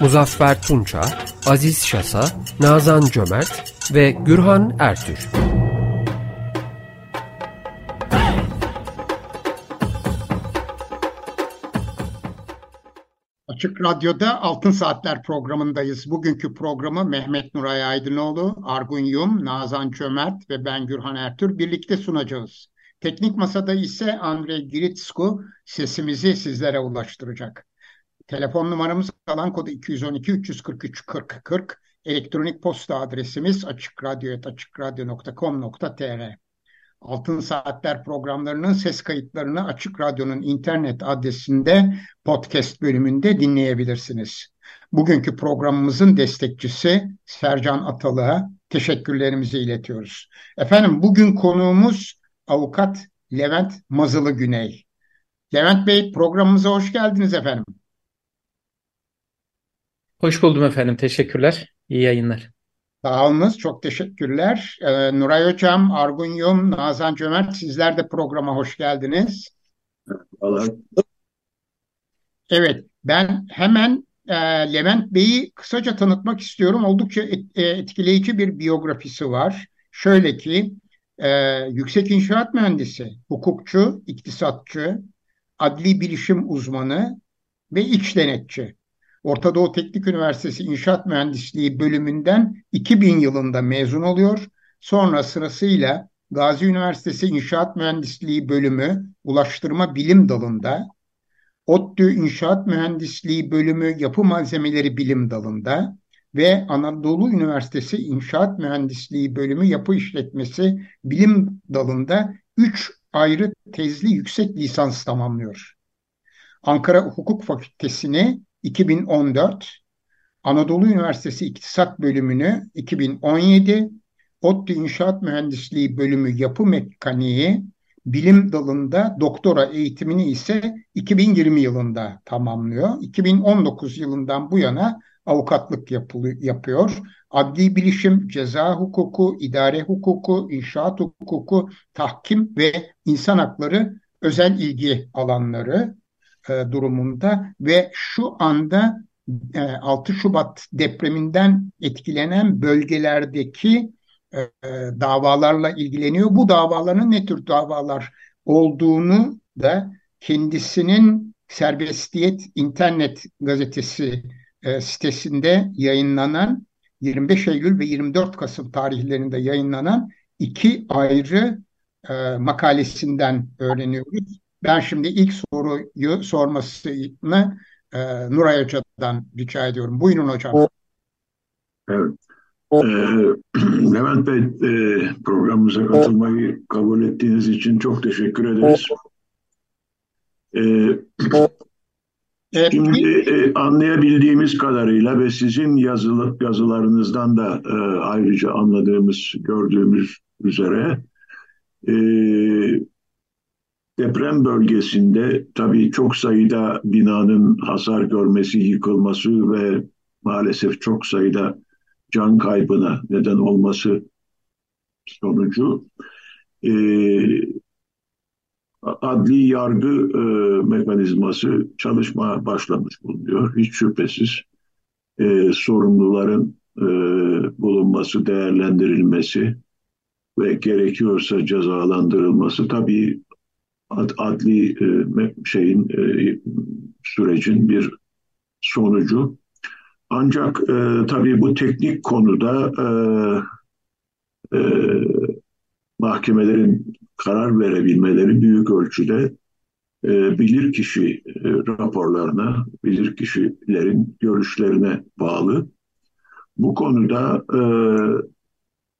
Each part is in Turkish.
Muzaffer Tunça, Aziz Şasa, Nazan Cömert ve Gürhan Ertür. Açık Radyo'da Altın Saatler programındayız. Bugünkü programı Mehmet Nuray Aydınoğlu, Argun Yum, Nazan Çömert ve ben Gürhan Ertür birlikte sunacağız. Teknik Masada ise Andrei Giritsku sesimizi sizlere ulaştıracak. Telefon numaramız alan kodu 212 343 40 40. Elektronik posta adresimiz açıkradyo.com.tr Altın Saatler programlarının ses kayıtlarını Açık Radyo'nun internet adresinde podcast bölümünde dinleyebilirsiniz. Bugünkü programımızın destekçisi Sercan Atalı'ya teşekkürlerimizi iletiyoruz. Efendim bugün konuğumuz avukat Levent Mazılı Güney. Levent Bey programımıza hoş geldiniz efendim. Hoş buldum efendim. Teşekkürler. İyi yayınlar. Sağolunuz. Çok teşekkürler. Ee, Nuray Hocam, Argun Yum, Nazan Cömert sizler de programa hoş geldiniz. Allah. Evet, ben hemen e, Levent Bey'i kısaca tanıtmak istiyorum. Oldukça et, e, etkileyici bir biyografisi var. Şöyle ki, e, yüksek inşaat mühendisi, hukukçu, iktisatçı, adli bilişim uzmanı ve iç denetçi. Orta Doğu Teknik Üniversitesi İnşaat Mühendisliği bölümünden 2000 yılında mezun oluyor. Sonra sırasıyla Gazi Üniversitesi İnşaat Mühendisliği bölümü Ulaştırma Bilim Dalı'nda, ODTÜ İnşaat Mühendisliği bölümü Yapı Malzemeleri Bilim Dalı'nda ve Anadolu Üniversitesi İnşaat Mühendisliği bölümü Yapı İşletmesi Bilim Dalı'nda 3 ayrı tezli yüksek lisans tamamlıyor. Ankara Hukuk Fakültesini 2014, Anadolu Üniversitesi İktisat Bölümünü 2017, ODTÜ İnşaat Mühendisliği Bölümü Yapı Mekaniği bilim dalında doktora eğitimini ise 2020 yılında tamamlıyor. 2019 yılından bu yana avukatlık yapıyor. Adli bilişim, ceza hukuku, idare hukuku, inşaat hukuku, tahkim ve insan hakları özel ilgi alanları e, durumunda ve şu anda e, 6 Şubat depreminden etkilenen bölgelerdeki e, davalarla ilgileniyor. Bu davaların ne tür davalar olduğunu da kendisinin Serbestiyet internet gazetesi e, sitesinde yayınlanan 25 Eylül ve 24 Kasım tarihlerinde yayınlanan iki ayrı e, makalesinden öğreniyoruz. Ben şimdi ilk soruyu sormasını e, Nuray Hoca'dan rica ediyorum. Buyurun hocam. Evet. Ee, Levent Bey e, programımıza katılmayı kabul ettiğiniz için çok teşekkür ederiz. Ee, şimdi e, anlayabildiğimiz kadarıyla ve sizin yazılı, yazılarınızdan da e, ayrıca anladığımız, gördüğümüz üzere e, Deprem bölgesinde tabii çok sayıda binanın hasar görmesi, yıkılması ve maalesef çok sayıda can kaybına neden olması sonucu e, adli yargı e, mekanizması çalışma başlamış bulunuyor. Hiç şüphesiz e, sorumluların e, bulunması, değerlendirilmesi ve gerekiyorsa cezalandırılması tabii adli e, şeyin e, sürecin bir sonucu. Ancak e, tabii bu teknik konuda e, e, mahkemelerin karar verebilmeleri büyük ölçüde e, bilirkişi e, raporlarına, bilirkişilerin görüşlerine bağlı. Bu konuda e,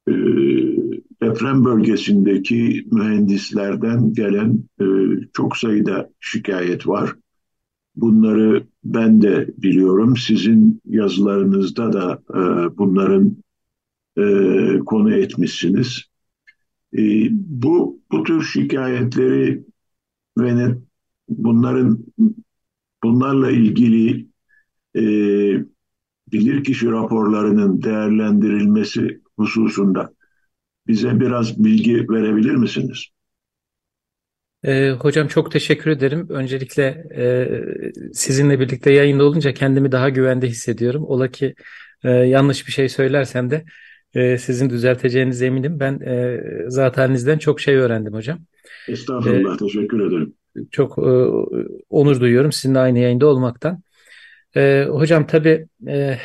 e, deprem bölgesindeki mühendislerden gelen e, çok sayıda şikayet var. Bunları ben de biliyorum. Sizin yazılarınızda da e, bunların e, konu etmişsiniz. E, bu bu tür şikayetleri ve ne, bunların bunlarla ilgili e, bilirkişi raporlarının değerlendirilmesi hususunda bize biraz bilgi verebilir misiniz? E, hocam çok teşekkür ederim. Öncelikle e, sizinle birlikte yayında olunca kendimi daha güvende hissediyorum. Ola ki e, yanlış bir şey söylersem de e, sizin düzelteceğinize eminim. Ben e, zat halinizden çok şey öğrendim hocam. Estağfurullah, e, teşekkür ederim. Çok e, onur duyuyorum sizinle aynı yayında olmaktan. E, hocam tabii e,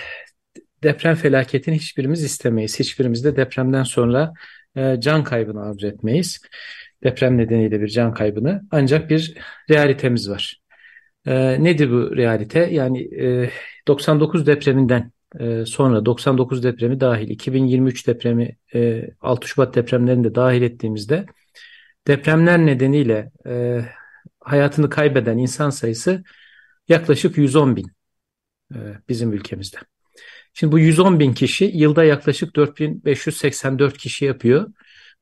deprem felaketini hiçbirimiz istemeyiz. Hiçbirimiz de depremden sonra e, can kaybını arzu etmeyiz. Deprem nedeniyle bir can kaybını. Ancak bir realitemiz var. E, nedir bu realite? Yani e, 99 depreminden e, sonra 99 depremi dahil 2023 depremi e, 6 Şubat depremlerini de dahil ettiğimizde depremler nedeniyle e, hayatını kaybeden insan sayısı yaklaşık 110 bin e, bizim ülkemizde. Şimdi bu 110 bin kişi yılda yaklaşık 4584 kişi yapıyor.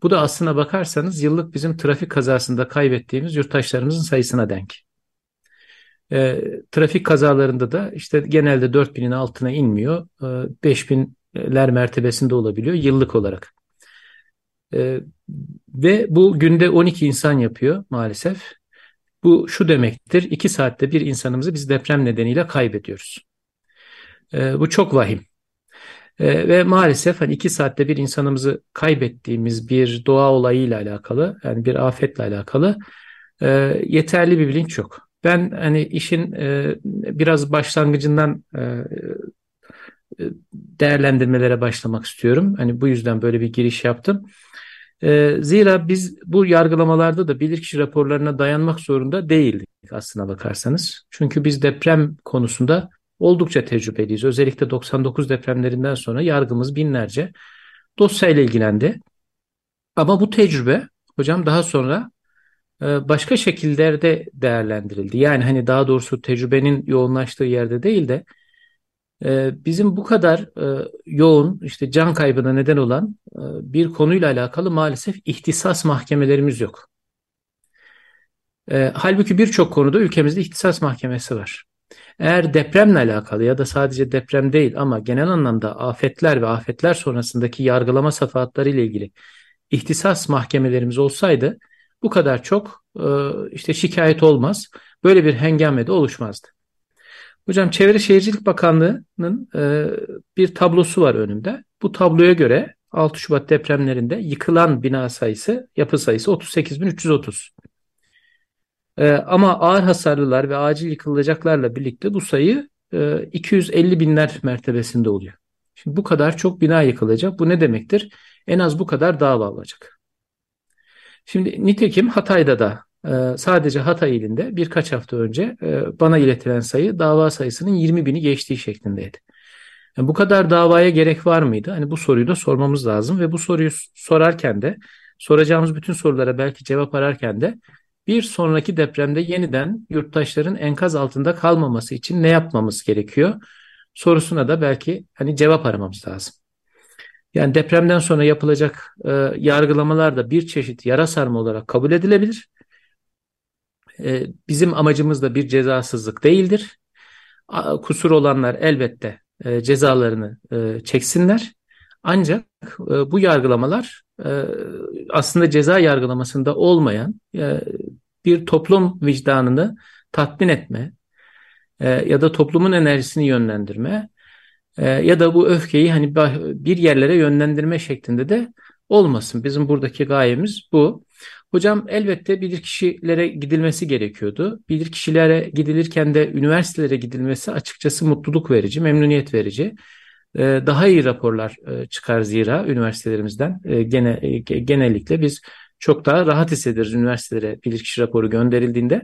Bu da aslına bakarsanız yıllık bizim trafik kazasında kaybettiğimiz yurttaşlarımızın sayısına denk. E, trafik kazalarında da işte genelde 4000'in altına inmiyor. E, 5000'ler mertebesinde olabiliyor yıllık olarak. E, ve bu günde 12 insan yapıyor maalesef. Bu şu demektir, 2 saatte bir insanımızı biz deprem nedeniyle kaybediyoruz. E, bu çok vahim. E, ve maalesef hani iki saatte bir insanımızı kaybettiğimiz bir doğa olayıyla alakalı, yani bir afetle alakalı e, yeterli bir bilinç yok. Ben hani işin e, biraz başlangıcından e, e değerlendirmelere başlamak istiyorum. Hani bu yüzden böyle bir giriş yaptım. E, zira biz bu yargılamalarda da bilirkişi raporlarına dayanmak zorunda değildik aslına bakarsanız. Çünkü biz deprem konusunda oldukça tecrübeliyiz. Özellikle 99 depremlerinden sonra yargımız binlerce dosyayla ilgilendi. Ama bu tecrübe hocam daha sonra e, başka şekillerde değerlendirildi. Yani hani daha doğrusu tecrübenin yoğunlaştığı yerde değil de e, bizim bu kadar e, yoğun işte can kaybına neden olan bir konuyla alakalı maalesef ihtisas mahkemelerimiz yok. Halbuki birçok konuda ülkemizde ihtisas mahkemesi var. Eğer depremle alakalı ya da sadece deprem değil ama genel anlamda afetler ve afetler sonrasındaki yargılama safahatları ile ilgili ihtisas mahkemelerimiz olsaydı bu kadar çok e, işte şikayet olmaz. Böyle bir hengame de oluşmazdı. Hocam Çevre Şehircilik Bakanlığı'nın e, bir tablosu var önümde. Bu tabloya göre 6 Şubat depremlerinde yıkılan bina sayısı, yapı sayısı 38.330. E, ama ağır hasarlılar ve acil yıkılacaklarla birlikte bu sayı e, 250 binler mertebesinde oluyor. Şimdi bu kadar çok bina yıkılacak. Bu ne demektir? En az bu kadar dava olacak. Şimdi nitekim Hatay'da da e, sadece Hatay ilinde birkaç hafta önce e, bana iletilen sayı dava sayısının 20 bini geçtiği şeklindeydi. Yani bu kadar davaya gerek var mıydı? Hani bu soruyu da sormamız lazım ve bu soruyu sorarken de soracağımız bütün sorulara belki cevap ararken de bir sonraki depremde yeniden yurttaşların enkaz altında kalmaması için ne yapmamız gerekiyor? Sorusuna da belki hani cevap aramamız lazım. Yani depremden sonra yapılacak e, yargılamalar da bir çeşit yara sarma olarak kabul edilebilir. E, bizim amacımız da bir cezasızlık değildir. A, kusur olanlar elbette e, cezalarını e, çeksinler. Ancak e, bu yargılamalar aslında ceza yargılamasında olmayan e, bir toplum vicdanını tatmin etme e, ya da toplumun enerjisini yönlendirme e, ya da bu öfkeyi hani bir yerlere yönlendirme şeklinde de olmasın. Bizim buradaki gayemiz bu. Hocam elbette bilirkişilere gidilmesi gerekiyordu. Bilirkişilere gidilirken de üniversitelere gidilmesi açıkçası mutluluk verici, memnuniyet verici. Ee, daha iyi raporlar e, çıkar zira üniversitelerimizden e, gene, e, genellikle biz çok daha rahat hissederiz üniversitelere bilirkişi raporu gönderildiğinde.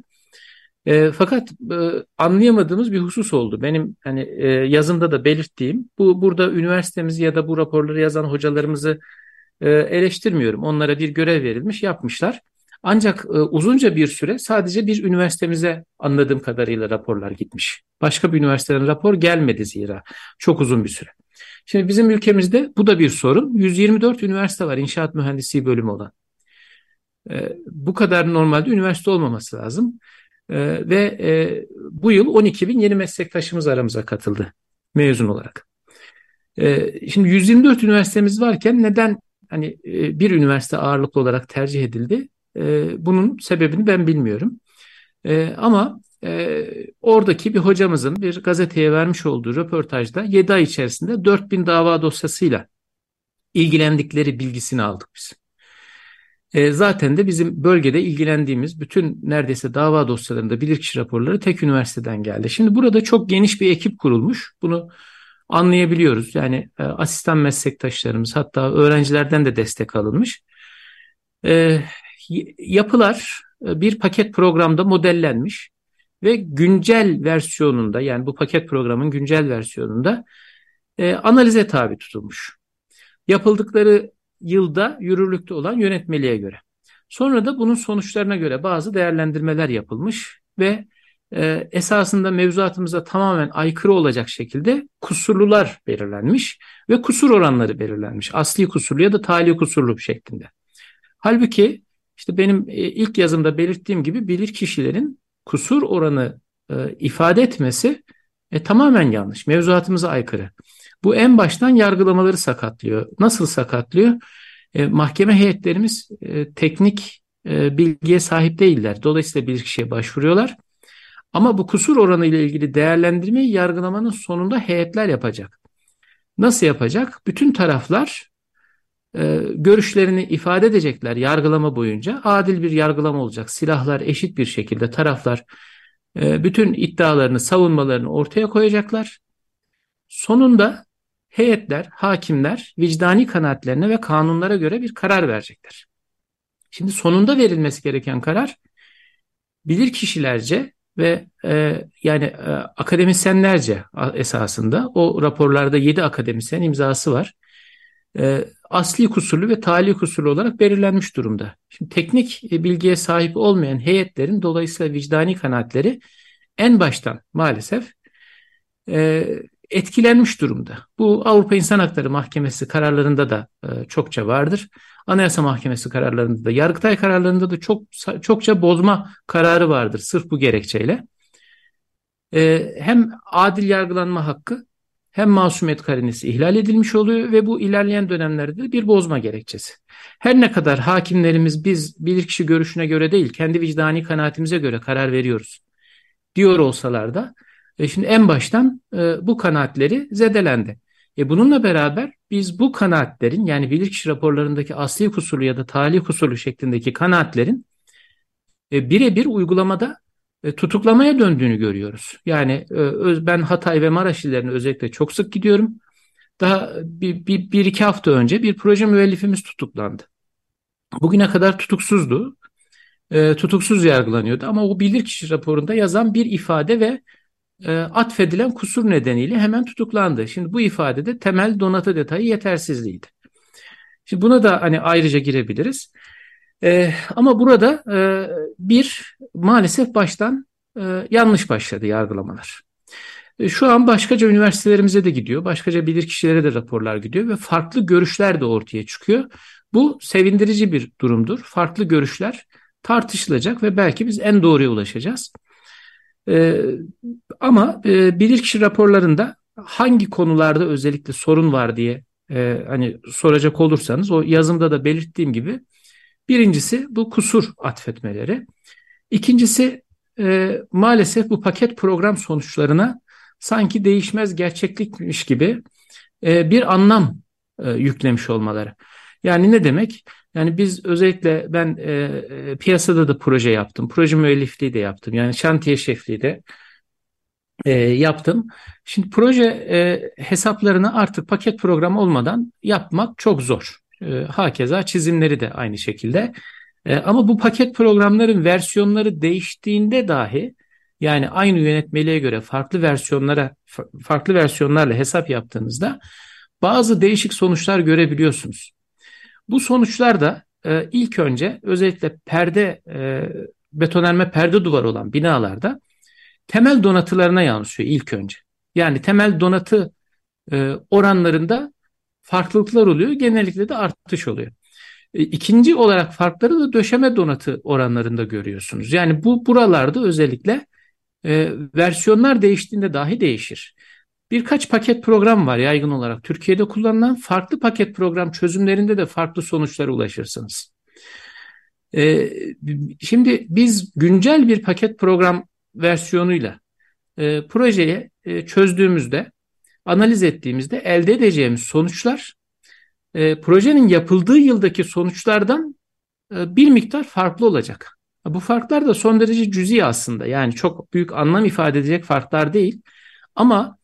E, fakat e, anlayamadığımız bir husus oldu. Benim hani yazımda da belirttiğim bu burada üniversitemizi ya da bu raporları yazan hocalarımızı eleştirmiyorum. Onlara bir görev verilmiş, yapmışlar. Ancak e, uzunca bir süre sadece bir üniversitemize anladığım kadarıyla raporlar gitmiş. Başka bir üniversiteden rapor gelmedi zira. Çok uzun bir süre. Şimdi bizim ülkemizde bu da bir sorun. 124 üniversite var inşaat mühendisliği bölümü olan. E, bu kadar normalde üniversite olmaması lazım. E, ve e, bu yıl 12 bin yeni meslektaşımız aramıza katıldı mezun olarak. E, şimdi 124 üniversitemiz varken neden hani e, bir üniversite ağırlıklı olarak tercih edildi? E, bunun sebebini ben bilmiyorum. E, ama e, oradaki bir hocamızın bir gazeteye vermiş olduğu röportajda 7 ay içerisinde 4000 dava dosyasıyla ilgilendikleri bilgisini aldık biz. E, zaten de bizim bölgede ilgilendiğimiz bütün neredeyse dava dosyalarında bilirkişi raporları tek üniversiteden geldi. Şimdi burada çok geniş bir ekip kurulmuş. Bunu anlayabiliyoruz. Yani e, asistan meslektaşlarımız hatta öğrencilerden de destek alınmış. Yapılar e, bir paket programda modellenmiş ve güncel versiyonunda yani bu paket programın güncel versiyonunda e, analize tabi tutulmuş. Yapıldıkları yılda yürürlükte olan yönetmeliğe göre. Sonra da bunun sonuçlarına göre bazı değerlendirmeler yapılmış ve e, esasında mevzuatımıza tamamen aykırı olacak şekilde kusurlular belirlenmiş ve kusur oranları belirlenmiş. Asli kusurlu ya da tali kusurlu şeklinde. Halbuki işte benim e, ilk yazımda belirttiğim gibi bilir kişilerin kusur oranı e, ifade etmesi e, tamamen yanlış. Mevzuatımıza aykırı. Bu en baştan yargılamaları sakatlıyor. Nasıl sakatlıyor? E, mahkeme heyetlerimiz e, teknik e, bilgiye sahip değiller. Dolayısıyla bir kişiye başvuruyorlar. Ama bu kusur oranı ile ilgili değerlendirmeyi yargılamanın sonunda heyetler yapacak. Nasıl yapacak? Bütün taraflar görüşlerini ifade edecekler yargılama boyunca. Adil bir yargılama olacak. Silahlar eşit bir şekilde taraflar e, bütün iddialarını, savunmalarını ortaya koyacaklar. Sonunda heyetler, hakimler vicdani kanaatlerine ve kanunlara göre bir karar verecekler. Şimdi sonunda verilmesi gereken karar bilir kişilerce ve e, yani e, akademisyenlerce esasında o raporlarda 7 akademisyen imzası var. E, asli kusurlu ve tali kusurlu olarak belirlenmiş durumda. Şimdi teknik e, bilgiye sahip olmayan heyetlerin dolayısıyla vicdani kanaatleri en baştan maalesef e, etkilenmiş durumda. Bu Avrupa İnsan Hakları Mahkemesi kararlarında da e, çokça vardır. Anayasa Mahkemesi kararlarında da, Yargıtay kararlarında da çok çokça bozma kararı vardır sırf bu gerekçeyle. E, hem adil yargılanma hakkı hem masumiyet karinesi ihlal edilmiş oluyor ve bu ilerleyen dönemlerde bir bozma gerekçesi. Her ne kadar hakimlerimiz biz bilirkişi görüşüne göre değil kendi vicdani kanaatimize göre karar veriyoruz diyor olsalar da e şimdi en baştan e, bu kanaatleri zedelendi. E bununla beraber biz bu kanaatlerin yani bilirkişi raporlarındaki asli kusurlu ya da tali kusurlu şeklindeki kanaatlerin e, birebir uygulamada tutuklamaya döndüğünü görüyoruz. Yani e, ben Hatay ve Maraş illerine özellikle çok sık gidiyorum. Daha bir, bir, bir iki hafta önce bir proje müellifimiz tutuklandı. Bugüne kadar tutuksuzdu. E, tutuksuz yargılanıyordu ama o bilirkişi raporunda yazan bir ifade ve e, atfedilen kusur nedeniyle hemen tutuklandı. Şimdi bu ifadede temel donatı detayı yetersizliğiydi. Şimdi buna da hani ayrıca girebiliriz. E, ama burada e, bir maalesef baştan e, yanlış başladı yargılamalar. E, şu an başkaca üniversitelerimize de gidiyor, başkaca bilirkişilere de raporlar gidiyor ve farklı görüşler de ortaya çıkıyor. Bu sevindirici bir durumdur. Farklı görüşler tartışılacak ve belki biz en doğruya ulaşacağız. E, ama e, bilirkişi raporlarında hangi konularda özellikle sorun var diye e, hani soracak olursanız o yazımda da belirttiğim gibi birincisi bu kusur atfetmeleri. İkincisi e, maalesef bu paket program sonuçlarına sanki değişmez gerçeklikmiş gibi e, bir anlam e, yüklemiş olmaları. Yani ne demek? Yani biz özellikle ben e, e, piyasada da proje yaptım. Proje müellifliği de yaptım. Yani şantiye şefliği de e, yaptım. Şimdi proje e, hesaplarını artık paket program olmadan yapmak çok zor. E, hakeza çizimleri de aynı şekilde. E, ama bu paket programların versiyonları değiştiğinde dahi yani aynı yönetmeliğe göre farklı versiyonlara farklı versiyonlarla hesap yaptığınızda bazı değişik sonuçlar görebiliyorsunuz. Bu sonuçlar da e, ilk önce özellikle perde e, betonarme perde duvarı olan binalarda temel donatılarına yansıyor ilk önce. Yani temel donatı e, oranlarında farklılıklar oluyor. Genellikle de artış oluyor. E, ikinci olarak farkları da döşeme donatı oranlarında görüyorsunuz. Yani bu buralarda özellikle e, versiyonlar değiştiğinde dahi değişir. Birkaç paket program var yaygın olarak Türkiye'de kullanılan farklı paket program çözümlerinde de farklı sonuçlara ulaşırsınız. E, şimdi biz güncel bir paket program versiyonuyla e, projeye e, çözdüğümüzde, analiz ettiğimizde elde edeceğimiz sonuçlar e, projenin yapıldığı yıldaki sonuçlardan e, bir miktar farklı olacak. Bu farklar da son derece cüzi aslında. Yani çok büyük anlam ifade edecek farklar değil. Ama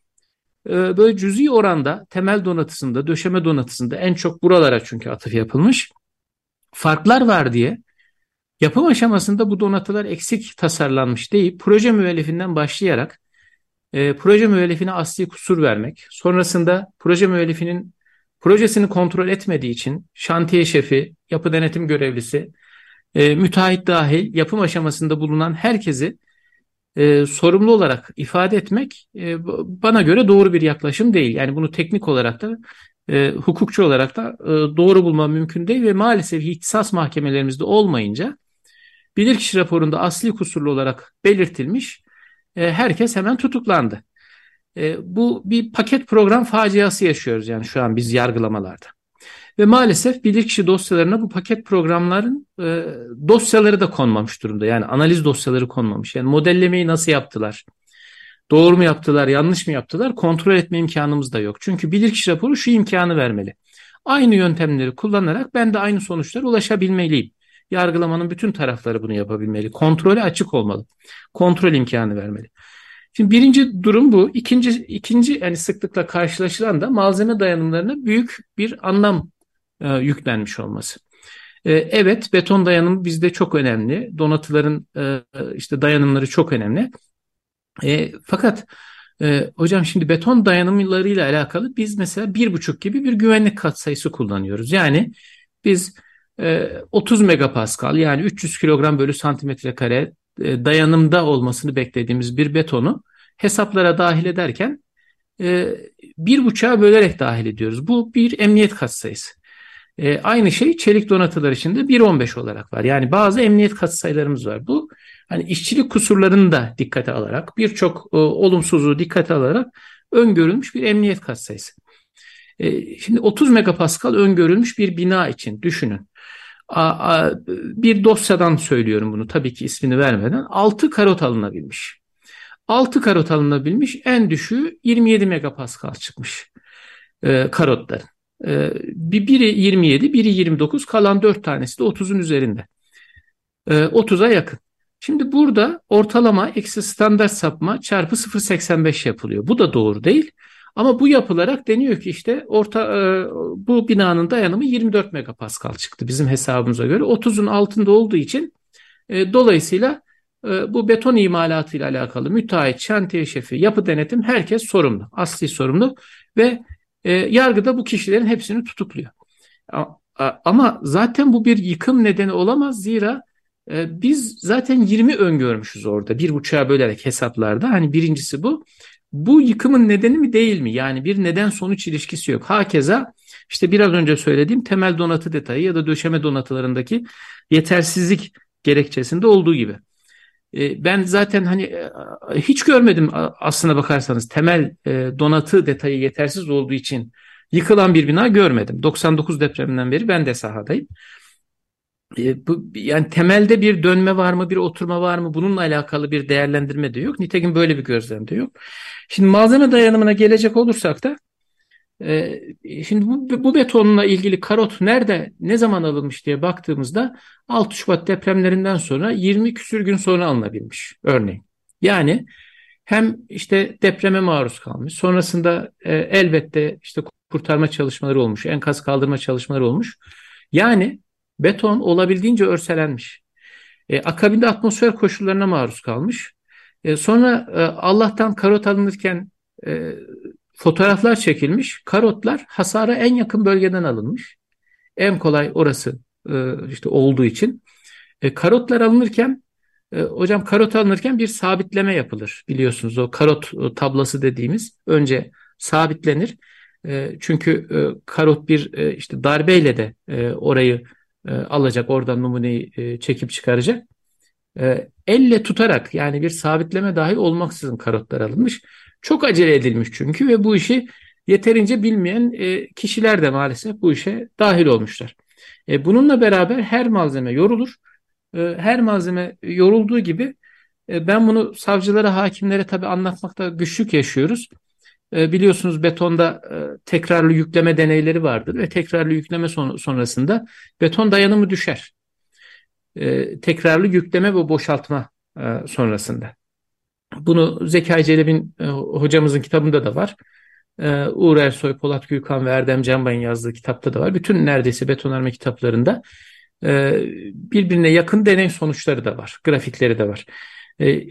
e, böyle cüzi oranda temel donatısında, döşeme donatısında en çok buralara çünkü atıf yapılmış. Farklar var diye yapım aşamasında bu donatılar eksik tasarlanmış deyip proje müellifinden başlayarak e, proje müellifine asli kusur vermek, sonrasında proje müellifinin projesini kontrol etmediği için şantiye şefi, yapı denetim görevlisi, e, müteahhit dahil yapım aşamasında bulunan herkesi e, sorumlu olarak ifade etmek e, bana göre doğru bir yaklaşım değil. Yani bunu teknik olarak da e, hukukçu olarak da e, doğru bulmam mümkün değil ve maalesef ihtisas mahkemelerimizde olmayınca bilirkişi raporunda asli kusurlu olarak belirtilmiş e, herkes hemen tutuklandı. E, bu bir paket program faciası yaşıyoruz yani şu an biz yargılamalarda. Ve maalesef bilirkişi dosyalarına bu paket programların e, dosyaları da konmamış durumda. Yani analiz dosyaları konmamış. Yani modellemeyi nasıl yaptılar? Doğru mu yaptılar, yanlış mı yaptılar? Kontrol etme imkanımız da yok. Çünkü bilirkişi raporu şu imkanı vermeli. Aynı yöntemleri kullanarak ben de aynı sonuçlara ulaşabilmeliyim. Yargılamanın bütün tarafları bunu yapabilmeli. Kontrolü açık olmalı. Kontrol imkanı vermeli. Şimdi birinci durum bu. İkinci, ikinci yani sıklıkla karşılaşılan da malzeme dayanımlarına büyük bir anlam e, yüklenmiş olması. E, evet beton dayanımı bizde çok önemli. Donatıların e, işte dayanımları çok önemli. E, fakat e, hocam şimdi beton dayanımlarıyla alakalı biz mesela bir buçuk gibi bir güvenlik katsayısı kullanıyoruz. Yani biz 30 megapascal yani 300 kilogram bölü santimetre kare e, dayanımda olmasını beklediğimiz bir betonu hesaplara dahil ederken e, bir buçuğa bölerek dahil ediyoruz. Bu bir emniyet katsayısı. E, aynı şey çelik donatılar için de 1.15 olarak var. Yani bazı emniyet katsayılarımız var. Bu hani işçilik kusurlarını da dikkate alarak birçok e, olumsuzluğu dikkate alarak öngörülmüş bir emniyet katsayısı. E, şimdi 30 megapascal öngörülmüş bir bina için düşünün. Bir dosyadan söylüyorum bunu tabii ki ismini vermeden 6 karot alınabilmiş. 6 karot alınabilmiş en düşüğü 27 megapascal çıkmış e, karotların. E, biri 27, biri 29, kalan 4 tanesi de 30'un üzerinde. E, 30'a yakın. Şimdi burada ortalama eksi standart sapma çarpı 0.85 yapılıyor. Bu da doğru değil. Ama bu yapılarak deniyor ki işte orta e, bu binanın dayanımı 24 megapascal çıktı bizim hesabımıza göre. 30'un altında olduğu için e, dolayısıyla e, bu beton imalatı ile alakalı müteahhit, şantiye şefi, yapı denetim herkes sorumlu. Asli sorumlu ve yargıda bu kişilerin hepsini tutukluyor. Ama zaten bu bir yıkım nedeni olamaz zira biz zaten 20 öngörmüşüz orada bir buçuğa bölerek hesaplarda. Hani birincisi bu. Bu yıkımın nedeni mi değil mi? Yani bir neden sonuç ilişkisi yok. Hakeza işte biraz önce söylediğim temel donatı detayı ya da döşeme donatılarındaki yetersizlik gerekçesinde olduğu gibi. E, ben zaten hani e, hiç görmedim aslına bakarsanız temel e, donatı detayı yetersiz olduğu için yıkılan bir bina görmedim. 99 depreminden beri ben de sahadayım. Bu, yani temelde bir dönme var mı, bir oturma var mı? Bununla alakalı bir değerlendirme de yok. Nitekim böyle bir gözlem de yok. Şimdi malzeme dayanımına gelecek olursak da e, şimdi bu, bu betonla ilgili karot nerede, ne zaman alınmış diye baktığımızda 6 Şubat depremlerinden sonra 20 küsür gün sonra alınabilmiş örneğin. Yani hem işte depreme maruz kalmış, sonrasında e, elbette işte kurtarma çalışmaları olmuş, enkaz kaldırma çalışmaları olmuş. Yani beton olabildiğince örselenmiş. E, akabinde atmosfer koşullarına maruz kalmış. E, sonra e, Allah'tan karot alınırken e, fotoğraflar çekilmiş. Karotlar hasara en yakın bölgeden alınmış. En kolay orası e, işte olduğu için. E, karotlar alınırken E, hocam karot alınırken bir sabitleme yapılır biliyorsunuz o karot tablası dediğimiz önce sabitlenir. E, çünkü e, karot bir e, işte darbeyle de e, orayı e, alacak oradan numuneyi e, çekip çıkaracak. E, elle tutarak yani bir sabitleme dahi olmaksızın karotlar alınmış. Çok acele edilmiş çünkü ve bu işi yeterince bilmeyen e, kişiler de maalesef bu işe dahil olmuşlar. E, bununla beraber her malzeme yorulur. E, her malzeme yorulduğu gibi e, ben bunu savcılara, hakimlere tabii anlatmakta güçlük yaşıyoruz. E, biliyorsunuz betonda e, tekrarlı yükleme deneyleri vardır ve tekrarlı yükleme son, sonrasında beton dayanımı düşer. E, tekrarlı yükleme ve boşaltma sonrasında. Bunu Zekai Celeb'in hocamızın kitabında da var. Uğur Ersoy, Polat Gülkan ve Erdem Canbay'ın yazdığı kitapta da var. Bütün neredeyse betonarme kitaplarında birbirine yakın deney sonuçları da var. Grafikleri de var.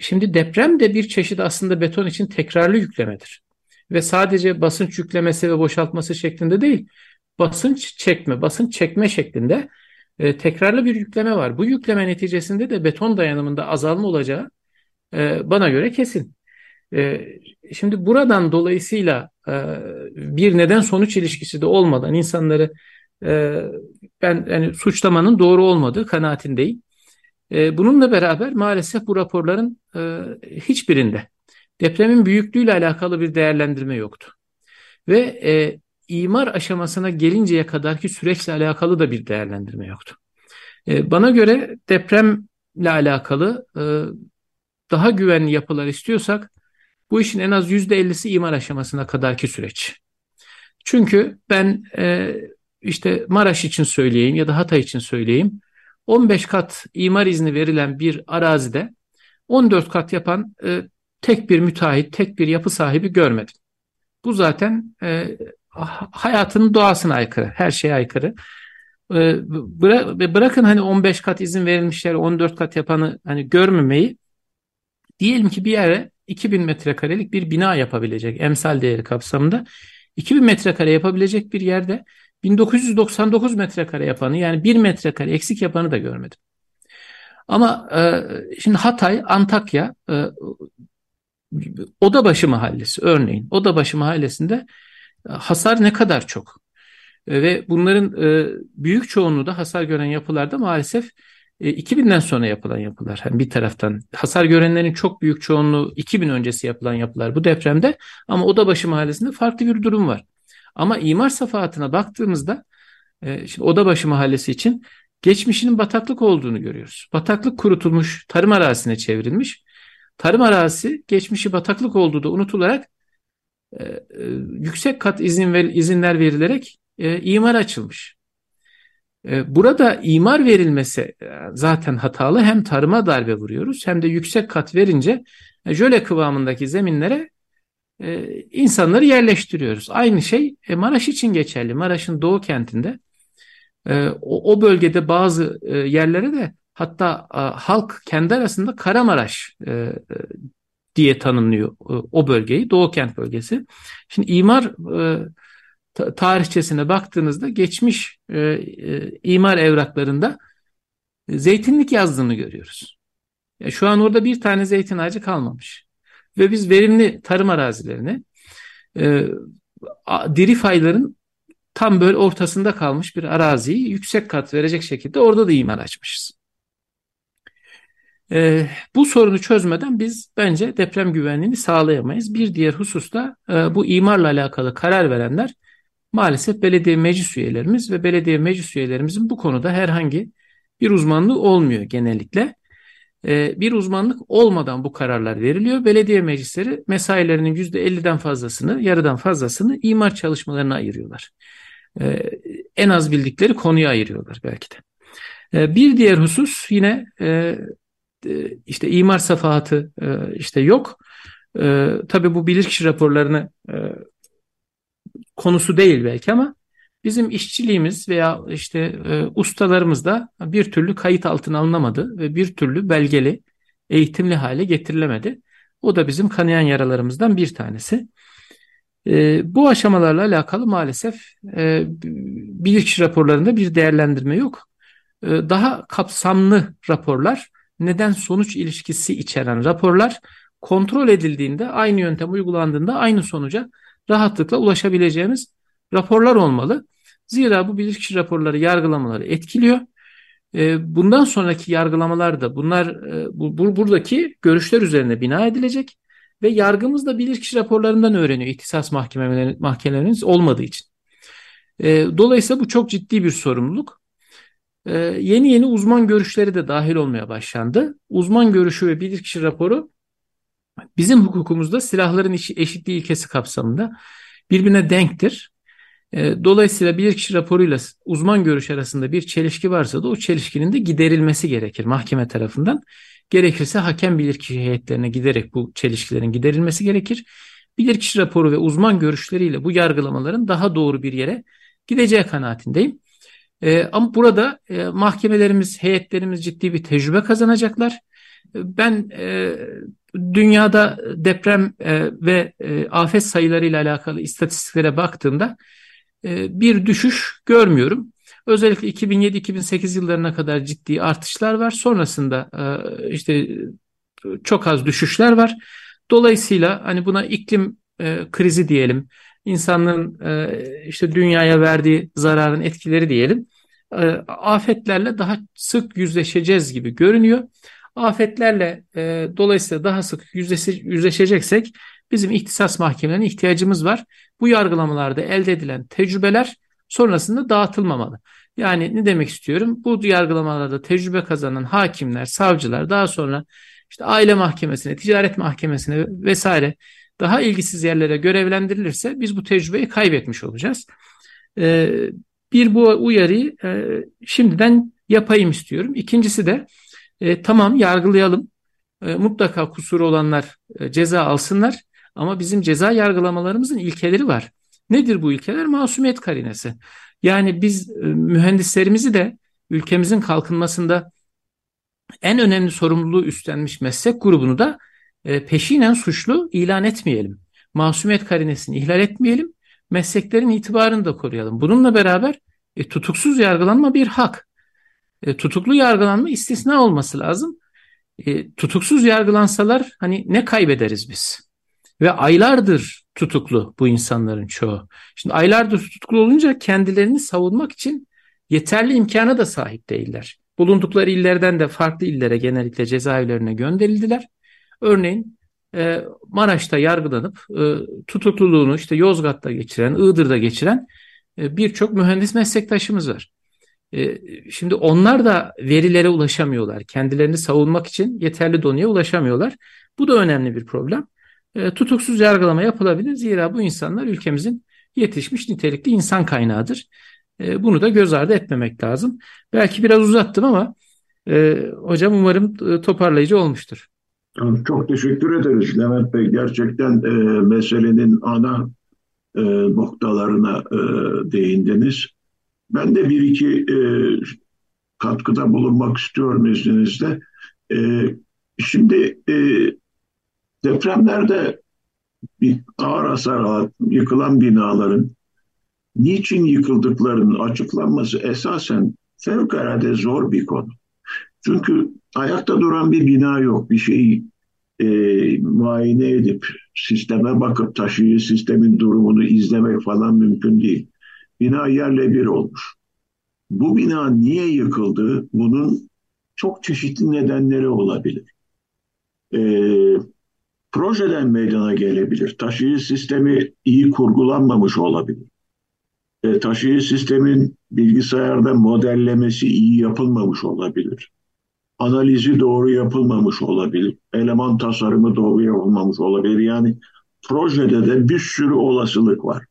Şimdi deprem de bir çeşit aslında beton için tekrarlı yüklemedir. Ve sadece basınç yüklemesi ve boşaltması şeklinde değil, basınç çekme, basınç çekme şeklinde e, tekrarlı bir yükleme var. Bu yükleme neticesinde de beton dayanımında azalma olacağı e, bana göre kesin. E, şimdi buradan dolayısıyla e, bir neden sonuç ilişkisi de olmadan insanları e, ben yani suçlamanın doğru olmadığı kanaatindeyim. E, bununla beraber maalesef bu raporların e, hiçbirinde depremin büyüklüğüyle alakalı bir değerlendirme yoktu. Ve e, imar aşamasına gelinceye kadarki süreçle alakalı da bir değerlendirme yoktu. E, bana göre depremle alakalı e, daha güvenli yapılar istiyorsak bu işin en az %50'si imar aşamasına kadarki süreç. Çünkü ben e, işte Maraş için söyleyeyim ya da Hatay için söyleyeyim 15 kat imar izni verilen bir arazide 14 kat yapan e, tek bir müteahhit, tek bir yapı sahibi görmedim. Bu zaten e, hayatın doğasına aykırı, her şeye aykırı. E, bıra bırakın hani 15 kat izin verilmişler, 14 kat yapanı hani görmemeyi. Diyelim ki bir yere 2000 metrekarelik bir bina yapabilecek emsal değeri kapsamında 2000 metrekare yapabilecek bir yerde 1999 metrekare yapanı yani 1 metrekare eksik yapanı da görmedim. Ama e, şimdi Hatay, Antakya e, Odabaşı Mahallesi örneğin. Odabaşı Mahallesi'nde e, hasar ne kadar çok. E, ve bunların e, büyük çoğunluğu da hasar gören yapılarda maalesef 2000'den sonra yapılan yapılar. Yani bir taraftan hasar görenlerin çok büyük çoğunluğu 2000 öncesi yapılan yapılar bu depremde ama Odabaşı Mahallesi'nde farklı bir durum var. Ama imar safahatına baktığımızda şimdi Odabaşı Mahallesi için geçmişinin bataklık olduğunu görüyoruz. Bataklık kurutulmuş, tarım arazisine çevrilmiş tarım arazisi geçmişi bataklık olduğu da unutularak e, e, yüksek kat izin ver, izinler verilerek e, imar açılmış. E, burada imar verilmesi e, zaten hatalı. Hem tarıma darbe vuruyoruz hem de yüksek kat verince e, jöle kıvamındaki zeminlere e, insanları yerleştiriyoruz. Aynı şey e, Maraş için geçerli. Maraş'ın doğu kentinde e, o, o bölgede bazı e, yerlere de Hatta halk kendi arasında Karamaraş e, e, diye tanımlıyor e, o bölgeyi, Doğu Kent bölgesi. Şimdi imar tarihçesine baktığınızda geçmiş imar evraklarında zeytinlik yazdığını görüyoruz. Ya şu an orada bir tane zeytin ağacı kalmamış. Ve biz verimli tarım arazilerini e, diri fayların tam böyle ortasında kalmış bir araziyi yüksek kat verecek şekilde orada da imar açmışız. E, bu sorunu çözmeden biz bence deprem güvenliğini sağlayamayız. Bir diğer hususta e, bu imarla alakalı karar verenler maalesef belediye meclis üyelerimiz ve belediye meclis üyelerimizin bu konuda herhangi bir uzmanlığı olmuyor genellikle. E, bir uzmanlık olmadan bu kararlar veriliyor. Belediye meclisleri mesailerinin %50'den fazlasını, yarıdan fazlasını imar çalışmalarına ayırıyorlar. E, en az bildikleri konuya ayırıyorlar belki de. Bir diğer husus yine e, işte imar safahatı e, işte yok. E, tabii bu bilirkişi raporlarını konusu değil belki ama bizim işçiliğimiz veya işte ustalarımız da bir türlü kayıt altına alınamadı ve bir türlü belgeli, eğitimli hale getirilemedi. O da bizim kanayan yaralarımızdan bir tanesi. bu aşamalarla alakalı maalesef e, bilirkişi raporlarında bir değerlendirme yok. daha kapsamlı raporlar neden sonuç ilişkisi içeren raporlar kontrol edildiğinde aynı yöntem uygulandığında aynı sonuca rahatlıkla ulaşabileceğimiz raporlar olmalı. Zira bu bilirkişi raporları yargılamaları etkiliyor. E, bundan sonraki yargılamalar da bunlar e, bu, bu, buradaki görüşler üzerine bina edilecek ve yargımız da bilirkişi raporlarından öğreniyor ihtisas mahkemeleriniz olmadığı için. E, dolayısıyla bu çok ciddi bir sorumluluk. Yeni yeni uzman görüşleri de dahil olmaya başlandı. Uzman görüşü ve bilirkişi raporu bizim hukukumuzda silahların eşitliği ilkesi kapsamında birbirine denktir. E, dolayısıyla bilirkişi raporuyla uzman görüş arasında bir çelişki varsa da o çelişkinin de giderilmesi gerekir mahkeme tarafından. Gerekirse hakem bilirkişi heyetlerine giderek bu çelişkilerin giderilmesi gerekir. Bilirkişi raporu ve uzman görüşleriyle bu yargılamaların daha doğru bir yere gideceği kanaatindeyim. E, ama burada e, mahkemelerimiz, heyetlerimiz ciddi bir tecrübe kazanacaklar. Ben e, dünyada deprem e, ve e, afet sayılarıyla alakalı istatistiklere baktığımda e, bir düşüş görmüyorum. Özellikle 2007-2008 yıllarına kadar ciddi artışlar var. Sonrasında e, işte çok az düşüşler var. Dolayısıyla hani buna iklim e, krizi diyelim, insanlığın işte dünyaya verdiği zararın etkileri diyelim, afetlerle daha sık yüzleşeceğiz gibi görünüyor. Afetlerle dolayısıyla daha sık yüzleşeceksek bizim ihtisas mahkemelerine ihtiyacımız var. Bu yargılamalarda elde edilen tecrübeler sonrasında dağıtılmamalı. Yani ne demek istiyorum? Bu yargılamalarda tecrübe kazanan hakimler, savcılar daha sonra işte aile mahkemesine, ticaret mahkemesine vesaire daha ilgisiz yerlere görevlendirilirse biz bu tecrübeyi kaybetmiş olacağız. Ee, bir bu uyarıyı e, şimdiden yapayım istiyorum. İkincisi de e, tamam yargılayalım. E, mutlaka kusuru olanlar e, ceza alsınlar. Ama bizim ceza yargılamalarımızın ilkeleri var. Nedir bu ilkeler? Masumiyet karinesi. Yani biz e, mühendislerimizi de ülkemizin kalkınmasında en önemli sorumluluğu üstlenmiş meslek grubunu da e, peşinen suçlu ilan etmeyelim. Masumiyet karinesini ihlal etmeyelim. Mesleklerin itibarını da koruyalım. Bununla beraber e, tutuksuz yargılanma bir hak. E, tutuklu yargılanma istisna olması lazım. E, tutuksuz yargılansalar hani ne kaybederiz biz? Ve aylardır tutuklu bu insanların çoğu. Şimdi aylardır tutuklu olunca kendilerini savunmak için yeterli imkana da sahip değiller. Bulundukları illerden de farklı illere genellikle cezaevlerine gönderildiler. Örneğin e, Maraş'ta yargılanıp e, tutukluluğunu işte Yozgat'ta geçiren, Iğdır'da geçiren e, birçok mühendis meslektaşımız var. E, şimdi onlar da verilere ulaşamıyorlar. Kendilerini savunmak için yeterli donuya ulaşamıyorlar. Bu da önemli bir problem. E, tutuksuz yargılama yapılabilir. Zira bu insanlar ülkemizin yetişmiş nitelikli insan kaynağıdır. E, bunu da göz ardı etmemek lazım. Belki biraz uzattım ama e, hocam umarım toparlayıcı olmuştur. Çok teşekkür ederiz Levent Bey. Gerçekten e, meselenin ana e, noktalarına e, değindiniz. Ben de bir iki e, katkıda bulunmak istiyorum izninizle. E, şimdi e, Depremlerde bir ağır hasar yıkılan binaların niçin yıkıldıklarının açıklanması esasen fevkalade zor bir konu. Çünkü ayakta duran bir bina yok. Bir şeyi e, muayene edip sisteme bakıp taşıyıcı sistemin durumunu izlemek falan mümkün değil. Bina yerle bir olmuş. Bu bina niye yıkıldı? Bunun çok çeşitli nedenleri olabilir. Ee, projeden meydana gelebilir. Taşıyıcı sistemi iyi kurgulanmamış olabilir. E, taşıyıcı sistemin bilgisayarda modellemesi iyi yapılmamış olabilir. Analizi doğru yapılmamış olabilir. Eleman tasarımı doğru yapılmamış olabilir. Yani projede de bir sürü olasılık var.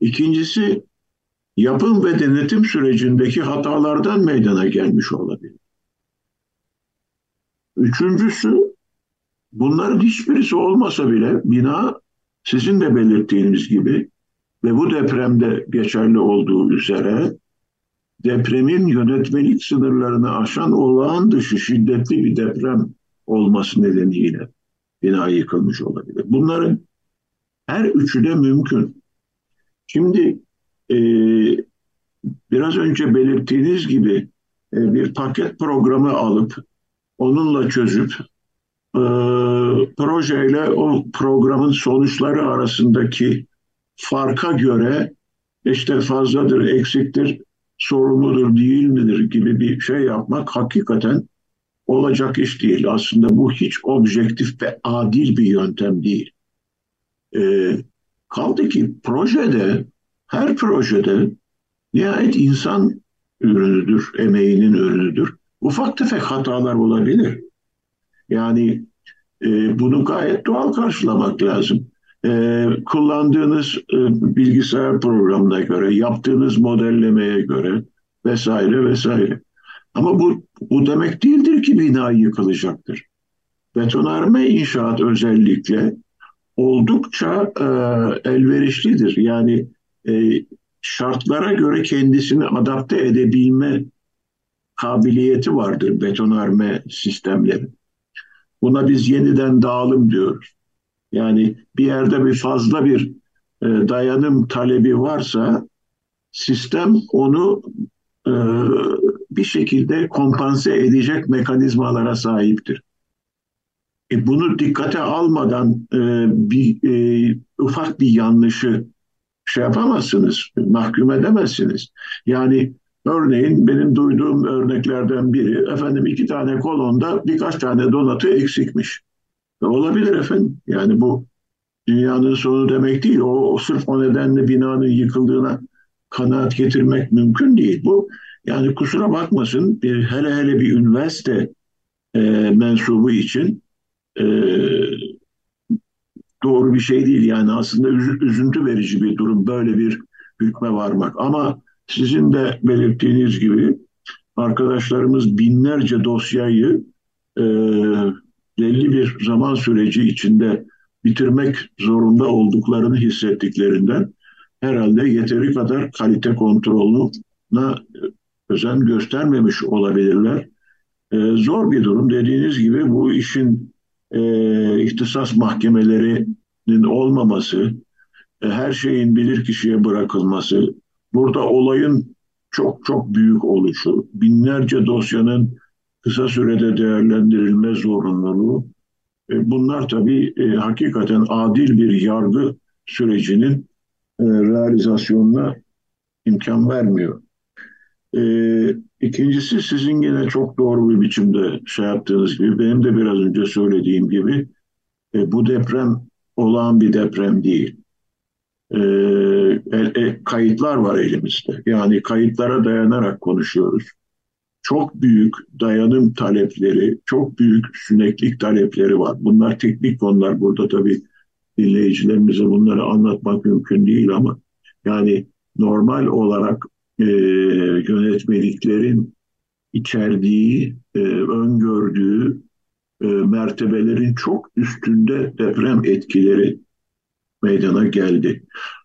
İkincisi yapım ve denetim sürecindeki hatalardan meydana gelmiş olabilir. Üçüncüsü Bunların hiçbirisi olmasa bile bina sizin de belirttiğiniz gibi ve bu depremde geçerli olduğu üzere depremin yönetmelik sınırlarını aşan olağan dışı şiddetli bir deprem olması nedeniyle bina yıkılmış olabilir. Bunların her üçü de mümkün. Şimdi e, biraz önce belirttiğiniz gibi e, bir paket programı alıp onunla çözüp e, projeyle o programın sonuçları arasındaki farka göre işte fazladır, eksiktir, sorumludur, değil midir gibi bir şey yapmak hakikaten olacak iş değil. Aslında bu hiç objektif ve adil bir yöntem değil. E, kaldı ki projede, her projede nihayet insan ürünüdür, emeğinin ürünüdür. Ufak tefek hatalar olabilir. Yani e, bunu gayet doğal karşılamak lazım. E, kullandığınız e, bilgisayar programına göre, yaptığınız modellemeye göre vesaire vesaire. Ama bu, bu demek değildir ki bina yıkılacaktır. Betonarme inşaat özellikle oldukça e, elverişlidir. Yani e, şartlara göre kendisini adapte edebilme kabiliyeti vardır betonarme sistemleri. Buna biz yeniden dağılım diyoruz. Yani bir yerde bir fazla bir e, dayanım talebi varsa sistem onu e, bir şekilde kompanse edecek mekanizmalara sahiptir. E, bunu dikkate almadan e, bir e, ufak bir yanlışı şey yapamazsınız, mahkum edemezsiniz. Yani örneğin benim duyduğum örneklerden biri efendim iki tane kolonda birkaç tane donatı eksikmiş. E, olabilir efendim. Yani bu dünyanın sonu demek değil. O, o sırf o nedenle binanın yıkıldığına kanaat getirmek mümkün değil. Bu yani kusura bakmasın bir, hele hele bir üniversite e, mensubu için e, doğru bir şey değil. Yani aslında üzüntü verici bir durum böyle bir hükme varmak. Ama sizin de belirttiğiniz gibi arkadaşlarımız binlerce dosyayı e, belli bir zaman süreci içinde bitirmek zorunda olduklarını hissettiklerinden herhalde yeteri kadar kalite kontrolüne özen göstermemiş olabilirler. E, zor bir durum. Dediğiniz gibi bu işin e, ihtisas mahkemelerinin olmaması, e, her şeyin bilir kişiye bırakılması, burada olayın çok çok büyük oluşu, binlerce dosyanın kısa sürede değerlendirilme zorunluluğu, e, bunlar tabii e, hakikaten adil bir yargı sürecinin e, realizasyonuna imkan vermiyor. E, ikincisi sizin yine çok doğru bir biçimde şey yaptığınız gibi benim de biraz önce söylediğim gibi e, bu deprem olağan bir deprem değil. E, e, kayıtlar var elimizde. Yani kayıtlara dayanarak konuşuyoruz. Çok büyük dayanım talepleri, çok büyük süneklik talepleri var. Bunlar teknik konular. Burada tabii dinleyicilerimize bunları anlatmak mümkün değil ama yani normal olarak e, yönetmeliklerin içerdiği, e, öngördüğü e, mertebelerin çok üstünde deprem etkileri meydana geldi.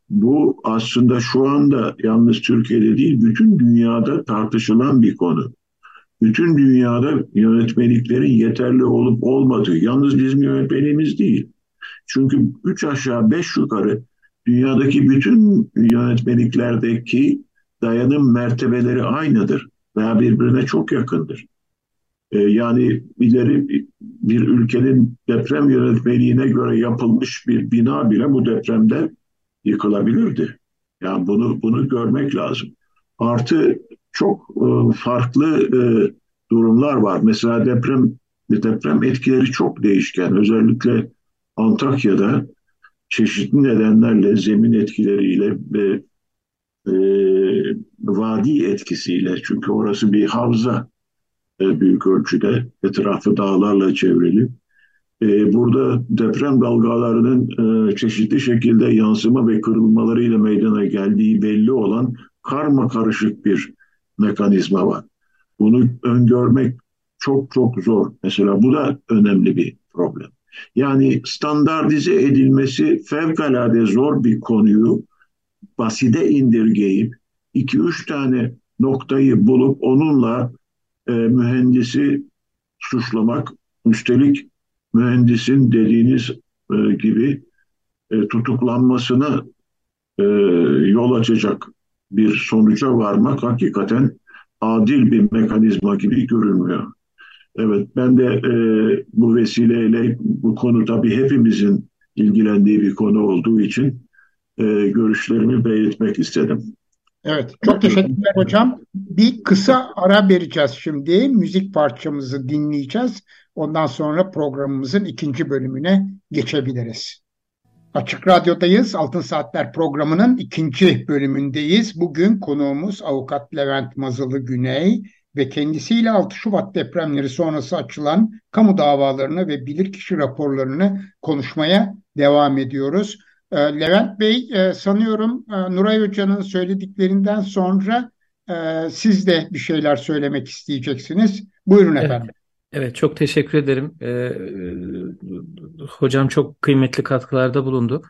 Bu aslında şu anda yalnız Türkiye'de değil, bütün dünyada tartışılan bir konu. Bütün dünyada yönetmeliklerin yeterli olup olmadığı, yalnız bizim yönetmeliğimiz değil. Çünkü üç aşağı beş yukarı dünyadaki bütün yönetmeliklerdeki dayanım mertebeleri aynıdır veya birbirine çok yakındır. Ee, yani ileri bir ülkenin deprem yönetmeliğine göre yapılmış bir bina bile bu depremde yıkılabilirdi. Yani bunu bunu görmek lazım. Artı çok e, farklı e, durumlar var. Mesela deprem deprem etkileri çok değişken. Özellikle Antakya'da çeşitli nedenlerle zemin etkileriyle ve e, vadi etkisiyle çünkü orası bir havza büyük ölçüde etrafı dağlarla çevrili. Burada deprem dalgalarının çeşitli şekilde yansıma ve kırılmalarıyla meydana geldiği belli olan karma karışık bir mekanizma var. Bunu öngörmek çok çok zor. Mesela bu da önemli bir problem. Yani standartize edilmesi fevkalade zor bir konuyu basite indirgeyip iki üç tane noktayı bulup onunla e, mühendisi suçlamak, üstelik mühendisin dediğiniz e, gibi e, tutuklanmasına e, yol açacak bir sonuca varmak hakikaten adil bir mekanizma gibi görünmüyor. Evet, ben de e, bu vesileyle bu konu tabii hepimizin ilgilendiği bir konu olduğu için e, görüşlerimi belirtmek istedim. Evet, çok teşekkürler hocam. Bir kısa ara vereceğiz şimdi. Müzik parçamızı dinleyeceğiz. Ondan sonra programımızın ikinci bölümüne geçebiliriz. Açık Radyo'dayız. Altın Saatler programının ikinci bölümündeyiz. Bugün konuğumuz Avukat Levent Mazılı Güney ve kendisiyle 6 Şubat depremleri sonrası açılan kamu davalarını ve bilirkişi raporlarını konuşmaya devam ediyoruz. Ee, Levent Bey e, sanıyorum e, Nuray Hoca'nın söylediklerinden sonra e, siz de bir şeyler söylemek isteyeceksiniz. Buyurun efendim. Evet, çok teşekkür ederim. Ee, hocam çok kıymetli katkılarda bulundu.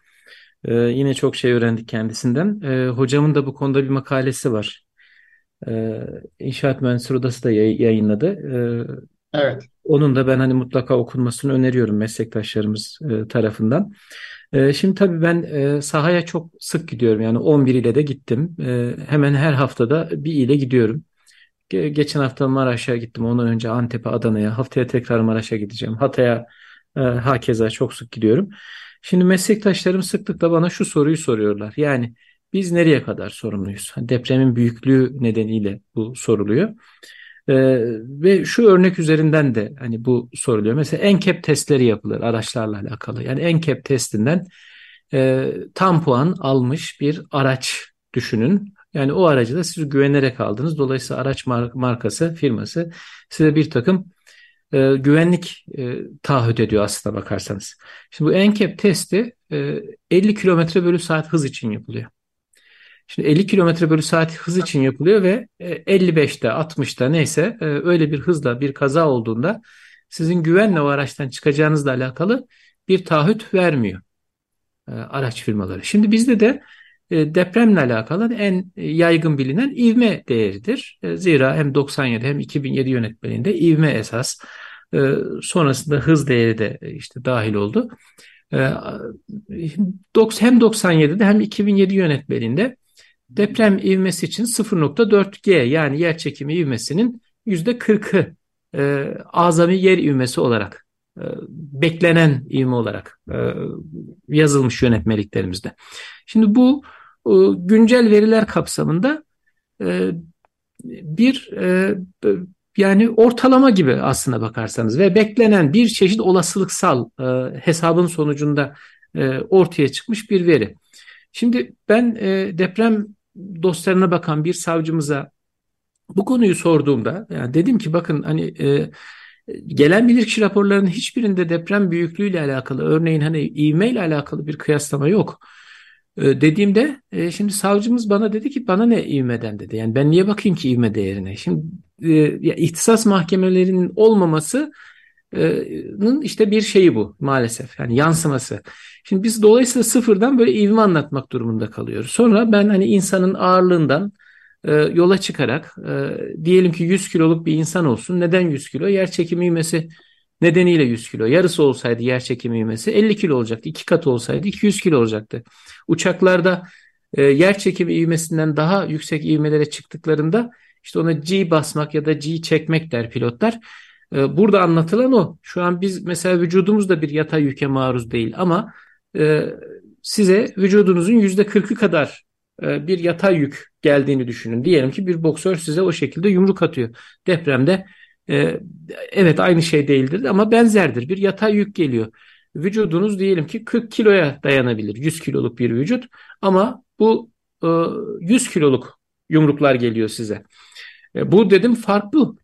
Ee, yine çok şey öğrendik kendisinden. Ee, hocamın da bu konuda bir makalesi var. Ee, İnşaat Mühendisleri Odası da yay- yayınladı. Ee, Evet. onun da ben hani mutlaka okunmasını öneriyorum meslektaşlarımız e, tarafından. Ee, şimdi tabii ben e, sahaya çok sık gidiyorum. Yani 11 ile de gittim. Ee, hemen her haftada bir ile gidiyorum. Ge- Geçen hafta Maraş'a gittim. Ondan önce Antep'e, Adana'ya. Haftaya tekrar Maraş'a gideceğim. Hatay'a e, hakeza çok sık gidiyorum. Şimdi meslektaşlarım sıklıkla bana şu soruyu soruyorlar. Yani biz nereye kadar sorumluyuz? Depremin büyüklüğü nedeniyle bu soruluyor. E, ve şu örnek üzerinden de hani bu soruluyor. Mesela NCAP testleri yapılır araçlarla alakalı. Yani NCAP testinden e, tam puan almış bir araç düşünün. Yani o aracı da siz güvenerek aldınız. Dolayısıyla araç mar- markası, firması size bir takım e, güvenlik e, taahhüt ediyor aslına bakarsanız. Şimdi bu NCAP testi e, 50 kilometre bölü saat hız için yapılıyor. Şimdi 50 kilometre bölü saat hız için yapılıyor ve e, 55'te 60'ta neyse e, öyle bir hızla bir kaza olduğunda sizin güvenle o araçtan çıkacağınızla alakalı bir taahhüt vermiyor e, araç firmaları. Şimdi bizde de e, depremle alakalı en yaygın bilinen ivme değeridir. E, Zira hem 97 hem 2007 yönetmeliğinde ivme esas. E, Sonrasında hız değeri de e, işte dahil oldu. E, Hem 97'de hem 2007 yönetmeliğinde deprem ivmesi için 0.4G yani yer çekimi ivmesinin %40'ı e, azami yer ivmesi olarak e, beklenen ivme olarak e, yazılmış yönetmeliklerimizde. Şimdi bu e, güncel veriler kapsamında e, bir e, e, yani ortalama gibi aslına bakarsanız ve beklenen bir çeşit olasılıksal e, hesabın sonucunda e, ortaya çıkmış bir veri. Şimdi ben e, deprem dosyalarına bakan bir savcımıza bu konuyu sorduğumda yani dedim ki bakın hani e, gelen bilirkişi raporlarının hiçbirinde deprem büyüklüğüyle alakalı örneğin hani ivme ile alakalı bir kıyaslama yok. E, dediğimde e, şimdi savcımız bana dedi ki bana ne ivmeden dedi. Yani ben niye bakayım ki ivme değerine? Şimdi e, ya ihtisas mahkemelerinin olmaması nın işte bir şeyi bu maalesef yani yansıması. Şimdi biz dolayısıyla sıfırdan böyle ivme anlatmak durumunda kalıyoruz. Sonra ben hani insanın ağırlığından e, yola çıkarak e, diyelim ki 100 kiloluk bir insan olsun. Neden 100 kilo? Yer çekimi ivmesi nedeniyle 100 kilo. Yarısı olsaydı yer çekimi ivmesi 50 kilo olacaktı. İki katı olsaydı 200 kilo olacaktı. Uçaklarda e, yer çekimi ivmesinden daha yüksek ivmelere çıktıklarında işte ona G basmak ya da G çekmek der pilotlar. E, burada anlatılan o. Şu an biz mesela vücudumuz da bir yatay yüke maruz değil ama e, size vücudunuzun yüzde kırkı kadar e, bir yatay yük geldiğini düşünün. Diyelim ki bir boksör size o şekilde yumruk atıyor. Depremde e, evet aynı şey değildir ama benzerdir. Bir yatay yük geliyor. Vücudunuz diyelim ki 40 kiloya dayanabilir. 100 kiloluk bir vücut ama bu e, 100 kiloluk yumruklar geliyor size. E, bu dedim farklı.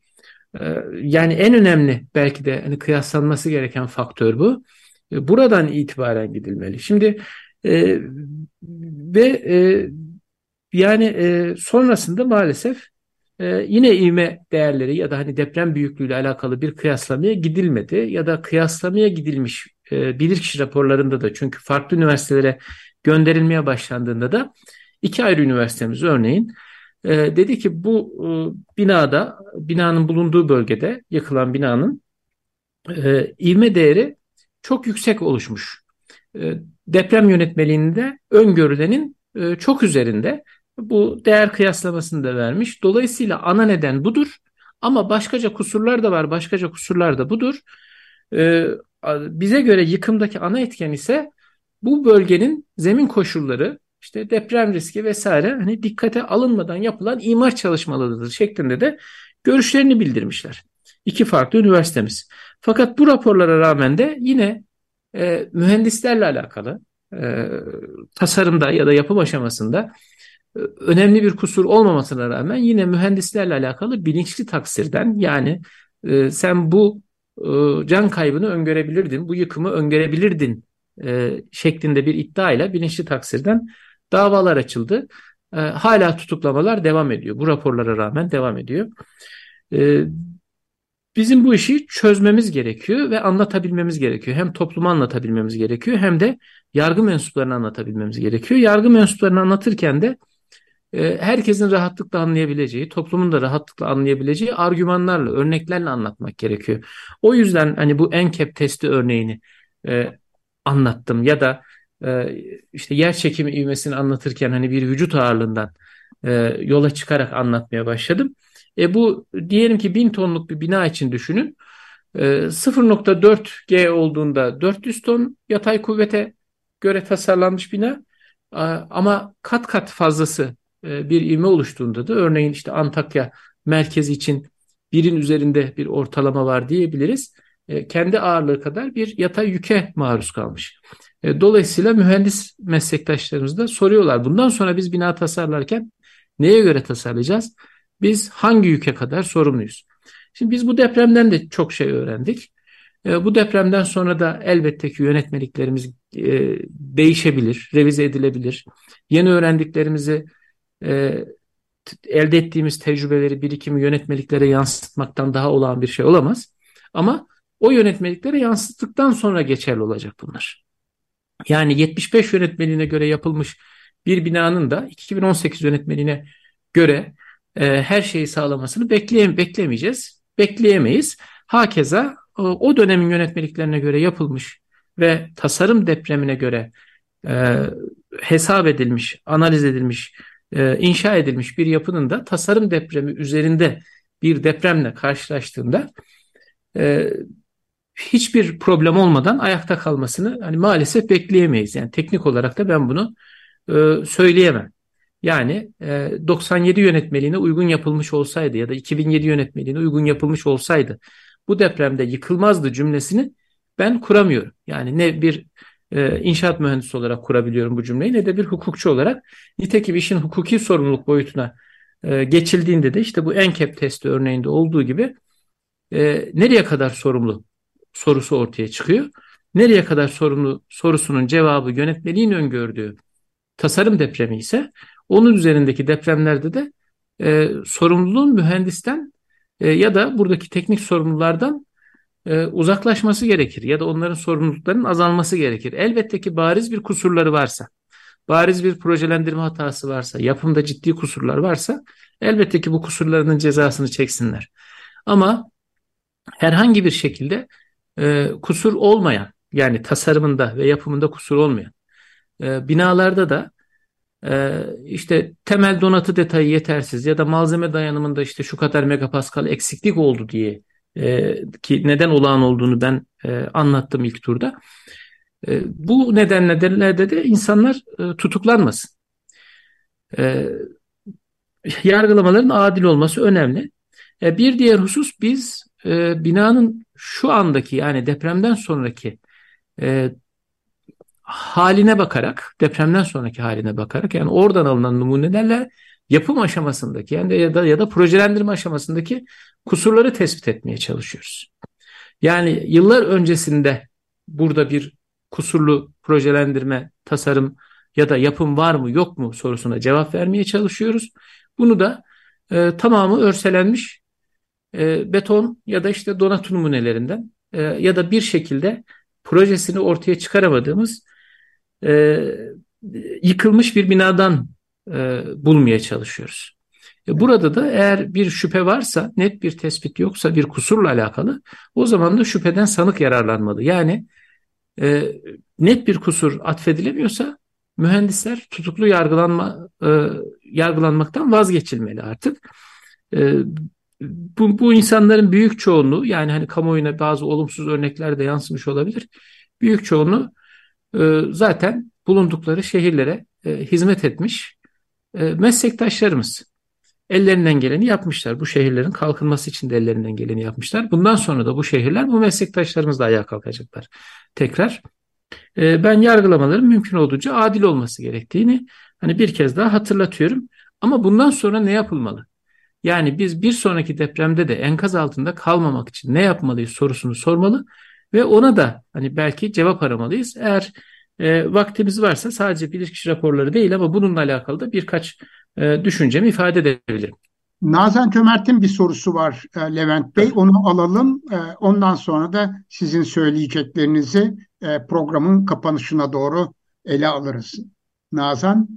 E, yani en önemli belki de hani kıyaslanması gereken faktör bu. E, buradan itibaren gidilmeli. Şimdi e, ve e, yani e, sonrasında maalesef e, yine ivme değerleri ya da hani deprem büyüklüğüyle alakalı bir kıyaslamaya gidilmedi ya da kıyaslamaya gidilmiş e, bilirkişi raporlarında da çünkü farklı üniversitelere gönderilmeye başlandığında da iki ayrı üniversitemiz örneğin e, dedi ki bu e, binada binanın bulunduğu bölgede yıkılan binanın e, ivme değeri çok yüksek oluşmuş. E, deprem yönetmeliğinde öngörülenin e, çok üzerinde bu değer kıyaslamasını da vermiş. Dolayısıyla ana neden budur Ama başkaca kusurlar da var, başkaca kusurlar da budur. Ee, bize göre yıkımdaki ana etken ise bu bölgenin zemin koşulları, işte deprem riski vesaire hani dikkate alınmadan yapılan imar çalışmalarıdır şeklinde de görüşlerini bildirmişler. İki farklı üniversitemiz. Fakat bu raporlara rağmen de yine e, mühendislerle alakalı e, tasarımda ya da yapım aşamasında önemli bir kusur olmamasına rağmen yine mühendislerle alakalı bilinçli taksirden yani e, sen bu e, can kaybını öngörebilirdin, bu yıkımı öngörebilirdin e, şeklinde bir iddiayla bilinçli taksirden davalar açıldı. E, hala tutuklamalar devam ediyor. Bu raporlara rağmen devam ediyor. E, bizim bu işi çözmemiz gerekiyor ve anlatabilmemiz gerekiyor. Hem topluma anlatabilmemiz gerekiyor hem de yargı mensuplarını anlatabilmemiz gerekiyor. Yargı mensuplarını anlatırken de herkesin rahatlıkla anlayabileceği, toplumun da rahatlıkla anlayabileceği argümanlarla, örneklerle anlatmak gerekiyor. O yüzden hani bu enkep testi örneğini e, anlattım ya da e, işte yer çekimi ivmesini anlatırken hani bir vücut ağırlığından e, yola çıkarak anlatmaya başladım. E bu diyelim ki 1000 tonluk bir bina için düşünün. E, 0.4 G olduğunda 400 ton yatay kuvvete göre tasarlanmış bina ama kat kat fazlası bir ivme oluştuğunda da örneğin işte Antakya merkezi için birin üzerinde bir ortalama var diyebiliriz. E, kendi ağırlığı kadar bir yatay yüke maruz kalmış. E, dolayısıyla mühendis meslektaşlarımız da soruyorlar. Bundan sonra biz bina tasarlarken neye göre tasarlayacağız? Biz hangi yüke kadar sorumluyuz? Şimdi biz bu depremden de çok şey öğrendik. Bu depremden sonra da elbette ki yönetmeliklerimiz değişebilir, revize edilebilir. Yeni öğrendiklerimizi e, elde ettiğimiz tecrübeleri, birikimi yönetmeliklere yansıtmaktan daha olan bir şey olamaz. Ama o yönetmeliklere yansıttıktan sonra geçerli olacak bunlar. Yani 75 yönetmeliğine göre yapılmış bir binanın da 2018 yönetmeliğine göre e, her şeyi sağlamasını bekleyem beklemeyeceğiz, bekleyemeyiz. Hakeza o, o dönemin yönetmeliklerine göre yapılmış ve tasarım depremine göre e, hesap edilmiş, analiz edilmiş e, inşa edilmiş bir yapının da tasarım depremi üzerinde bir depremle karşılaştığında e, hiçbir problem olmadan ayakta kalmasını hani maalesef bekleyemeyiz. Yani teknik olarak da ben bunu e, söyleyemem. Yani e, 97 yönetmeliğine uygun yapılmış olsaydı ya da 2007 yönetmeliğine uygun yapılmış olsaydı bu depremde yıkılmazdı cümlesini ben kuramıyorum. Yani ne bir e, inşaat mühendisi olarak kurabiliyorum bu cümleyi ne de bir hukukçu olarak. Nitekim işin hukuki sorumluluk boyutuna e, geçildiğinde de işte bu enkep testi örneğinde olduğu gibi e, nereye kadar sorumlu sorusu ortaya çıkıyor. Nereye kadar sorumlu sorusunun cevabı yönetmeliğin öngördüğü tasarım depremi ise onun üzerindeki depremlerde de e, sorumluluğun mühendisten e, ya da buradaki teknik sorumlulardan e, uzaklaşması gerekir ya da onların sorumluluklarının azalması gerekir. Elbette ki bariz bir kusurları varsa, bariz bir projelendirme hatası varsa, yapımda ciddi kusurlar varsa elbette ki bu kusurlarının cezasını çeksinler. Ama herhangi bir şekilde e, kusur olmayan yani tasarımında ve yapımında kusur olmayan e, binalarda da e, işte temel donatı detayı yetersiz ya da malzeme dayanımında işte şu kadar megapascal eksiklik oldu diye e, ki neden olağan olduğunu ben e, anlattım ilk turda. E, bu nedenlerle de insanlar e, tutuklanmasın. E, yargılamaların adil olması önemli. E, bir diğer husus biz e, binanın şu andaki yani depremden sonraki e, haline bakarak, depremden sonraki haline bakarak yani oradan alınan numunelerle yapım aşamasındaki yani ya da ya da projelendirme aşamasındaki kusurları tespit etmeye çalışıyoruz. Yani yıllar öncesinde burada bir kusurlu projelendirme, tasarım ya da yapım var mı yok mu sorusuna cevap vermeye çalışıyoruz. Bunu da e, tamamı örselenmiş e, beton ya da işte donat numunelerinden e, ya da bir şekilde projesini ortaya çıkaramadığımız e, yıkılmış bir binadan e, bulmaya çalışıyoruz. E, burada da eğer bir şüphe varsa, net bir tespit yoksa bir kusurla alakalı o zaman da şüpheden sanık yararlanmalı. Yani e, net bir kusur atfedilemiyorsa mühendisler tutuklu yargılanma e, yargılanmaktan vazgeçilmeli artık. E, bu, bu insanların büyük çoğunluğu yani hani kamuoyuna bazı olumsuz örnekler de yansımış olabilir. Büyük çoğunluğu e, zaten bulundukları şehirlere e, hizmet etmiş meslektaşlarımız. Ellerinden geleni yapmışlar. Bu şehirlerin kalkınması için de ellerinden geleni yapmışlar. Bundan sonra da bu şehirler bu meslektaşlarımızla ayağa kalkacaklar. Tekrar e, ben yargılamaların mümkün olduğunca adil olması gerektiğini hani bir kez daha hatırlatıyorum. Ama bundan sonra ne yapılmalı? Yani biz bir sonraki depremde de enkaz altında kalmamak için ne yapmalıyız sorusunu sormalı ve ona da hani belki cevap aramalıyız. Eğer e, vaktimiz varsa sadece bilirkişi raporları değil ama bununla alakalı da birkaç e, düşüncemi ifade edebilirim. Nazan Cömert'in bir sorusu var e, Levent Bey. Onu alalım. E, ondan sonra da sizin söyleyeceklerinizi e, programın kapanışına doğru ele alırız. Nazan?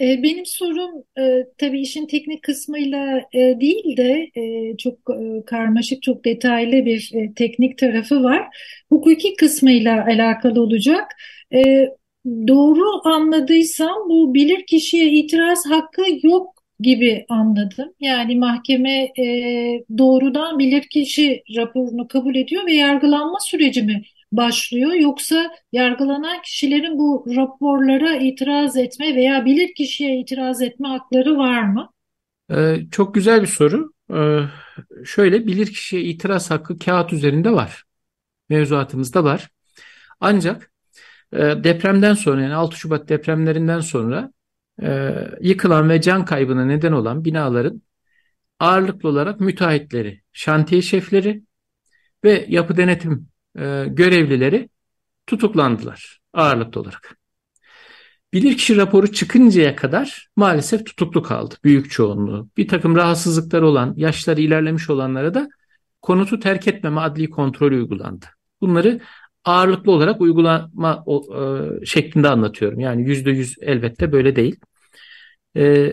E, benim sorum e, tabii işin teknik kısmıyla e, değil de e, çok e, karmaşık, çok detaylı bir e, teknik tarafı var. Hukuki kısmıyla alakalı olacak. E, doğru anladıysam bu bilirkişiye itiraz hakkı yok gibi anladım. Yani mahkeme e, doğrudan bilirkişi raporunu kabul ediyor ve yargılanma süreci mi başlıyor yoksa yargılanan kişilerin bu raporlara itiraz etme veya bilirkişiye itiraz etme hakları var mı? Ee, çok güzel bir soru. Ee, şöyle bilirkişiye itiraz hakkı kağıt üzerinde var. Mevzuatımızda var. Ancak e, depremden sonra yani 6 Şubat depremlerinden sonra e, yıkılan ve can kaybına neden olan binaların ağırlıklı olarak müteahhitleri, şantiye şefleri ve yapı denetim e, görevlileri tutuklandılar ağırlıklı olarak. Bilirkişi raporu çıkıncaya kadar maalesef tutuklu kaldı büyük çoğunluğu. Bir takım rahatsızlıkları olan, yaşları ilerlemiş olanlara da konutu terk etmeme adli kontrol uygulandı. Bunları ağırlıklı olarak uygulama e, şeklinde anlatıyorum. Yani yüzde yüz elbette böyle değil. E,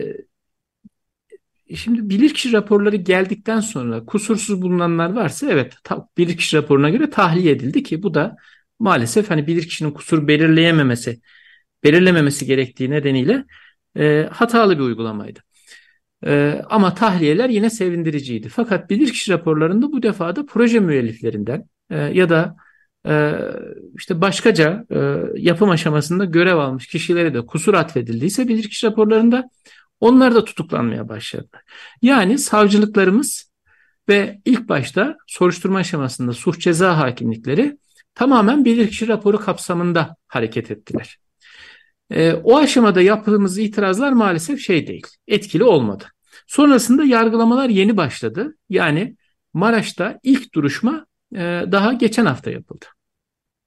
Şimdi bilirkişi raporları geldikten sonra kusursuz bulunanlar varsa evet bilirkişi raporuna göre tahliye edildi ki bu da maalesef hani bilirkişinin kusur belirleyememesi, belirlememesi gerektiği nedeniyle e, hatalı bir uygulamaydı. E, ama tahliyeler yine sevindiriciydi. Fakat bilirkişi raporlarında bu defa da proje müelliflerinden ya da işte başkaca e, yapım aşamasında görev almış kişilere de kusur atfedildiyse bilirkişi raporlarında onlar da tutuklanmaya başladılar. Yani savcılıklarımız ve ilk başta soruşturma aşamasında suç ceza hakimlikleri tamamen bilirkişi raporu kapsamında hareket ettiler. E, o aşamada yaptığımız itirazlar maalesef şey değil, etkili olmadı. Sonrasında yargılamalar yeni başladı. Yani Maraş'ta ilk duruşma e, daha geçen hafta yapıldı.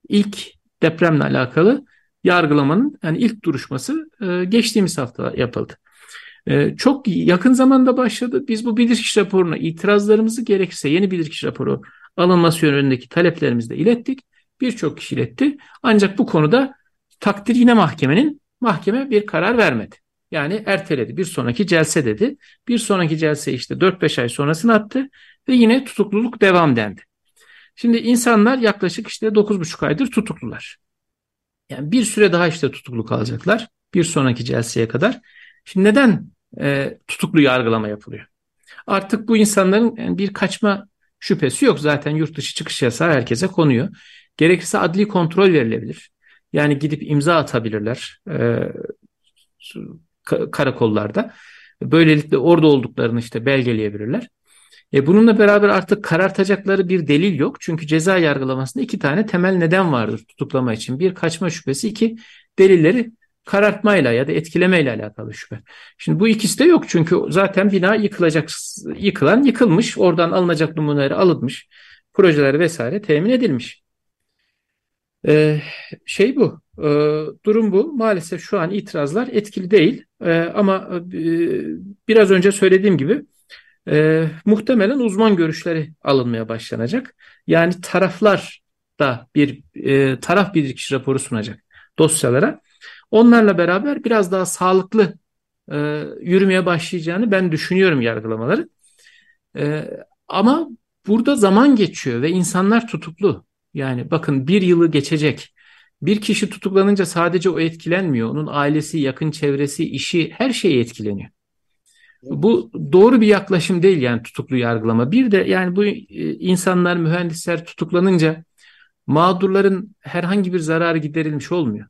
İlk depremle alakalı yargılamanın yani ilk duruşması e, geçtiğimiz hafta yapıldı. Ee, çok yakın zamanda başladı. Biz bu bilirkişi raporuna itirazlarımızı gerekirse yeni bilirkişi raporu alınması yönündeki taleplerimizi de ilettik. Birçok kişi iletti. Ancak bu konuda takdir yine mahkemenin mahkeme bir karar vermedi. Yani erteledi. Bir sonraki celse dedi. Bir sonraki celse işte 4-5 ay sonrasını attı ve yine tutukluluk devam dendi. Şimdi insanlar yaklaşık işte 9,5 aydır tutuklular. Yani bir süre daha işte tutuklu kalacaklar. Bir sonraki celseye kadar. Şimdi neden e, tutuklu yargılama yapılıyor? Artık bu insanların yani bir kaçma şüphesi yok. Zaten yurt dışı çıkış yasağı herkese konuyor. Gerekirse adli kontrol verilebilir. Yani gidip imza atabilirler e, karakollarda. Böylelikle orada olduklarını işte belgeleyebilirler. E bununla beraber artık karartacakları bir delil yok. Çünkü ceza yargılamasında iki tane temel neden vardır tutuklama için. Bir kaçma şüphesi, iki delilleri karartmayla ya da etkilemeyle alakalı şüphe. Şimdi bu ikisi de yok çünkü zaten bina yıkılacak, yıkılan yıkılmış, oradan alınacak numuneleri alınmış, projeler vesaire temin edilmiş. Ee, şey bu, e, durum bu. Maalesef şu an itirazlar etkili değil e, ama e, biraz önce söylediğim gibi e, muhtemelen uzman görüşleri alınmaya başlanacak. Yani taraflar da bir e, taraf bilirkişi raporu sunacak dosyalara. Onlarla beraber biraz daha sağlıklı e, yürümeye başlayacağını ben düşünüyorum yargılamaları. E, ama burada zaman geçiyor ve insanlar tutuklu. Yani bakın bir yılı geçecek. Bir kişi tutuklanınca sadece o etkilenmiyor. Onun ailesi, yakın çevresi, işi her şey etkileniyor. Bu doğru bir yaklaşım değil yani tutuklu yargılama. Bir de yani bu e, insanlar, mühendisler tutuklanınca mağdurların herhangi bir zararı giderilmiş olmuyor.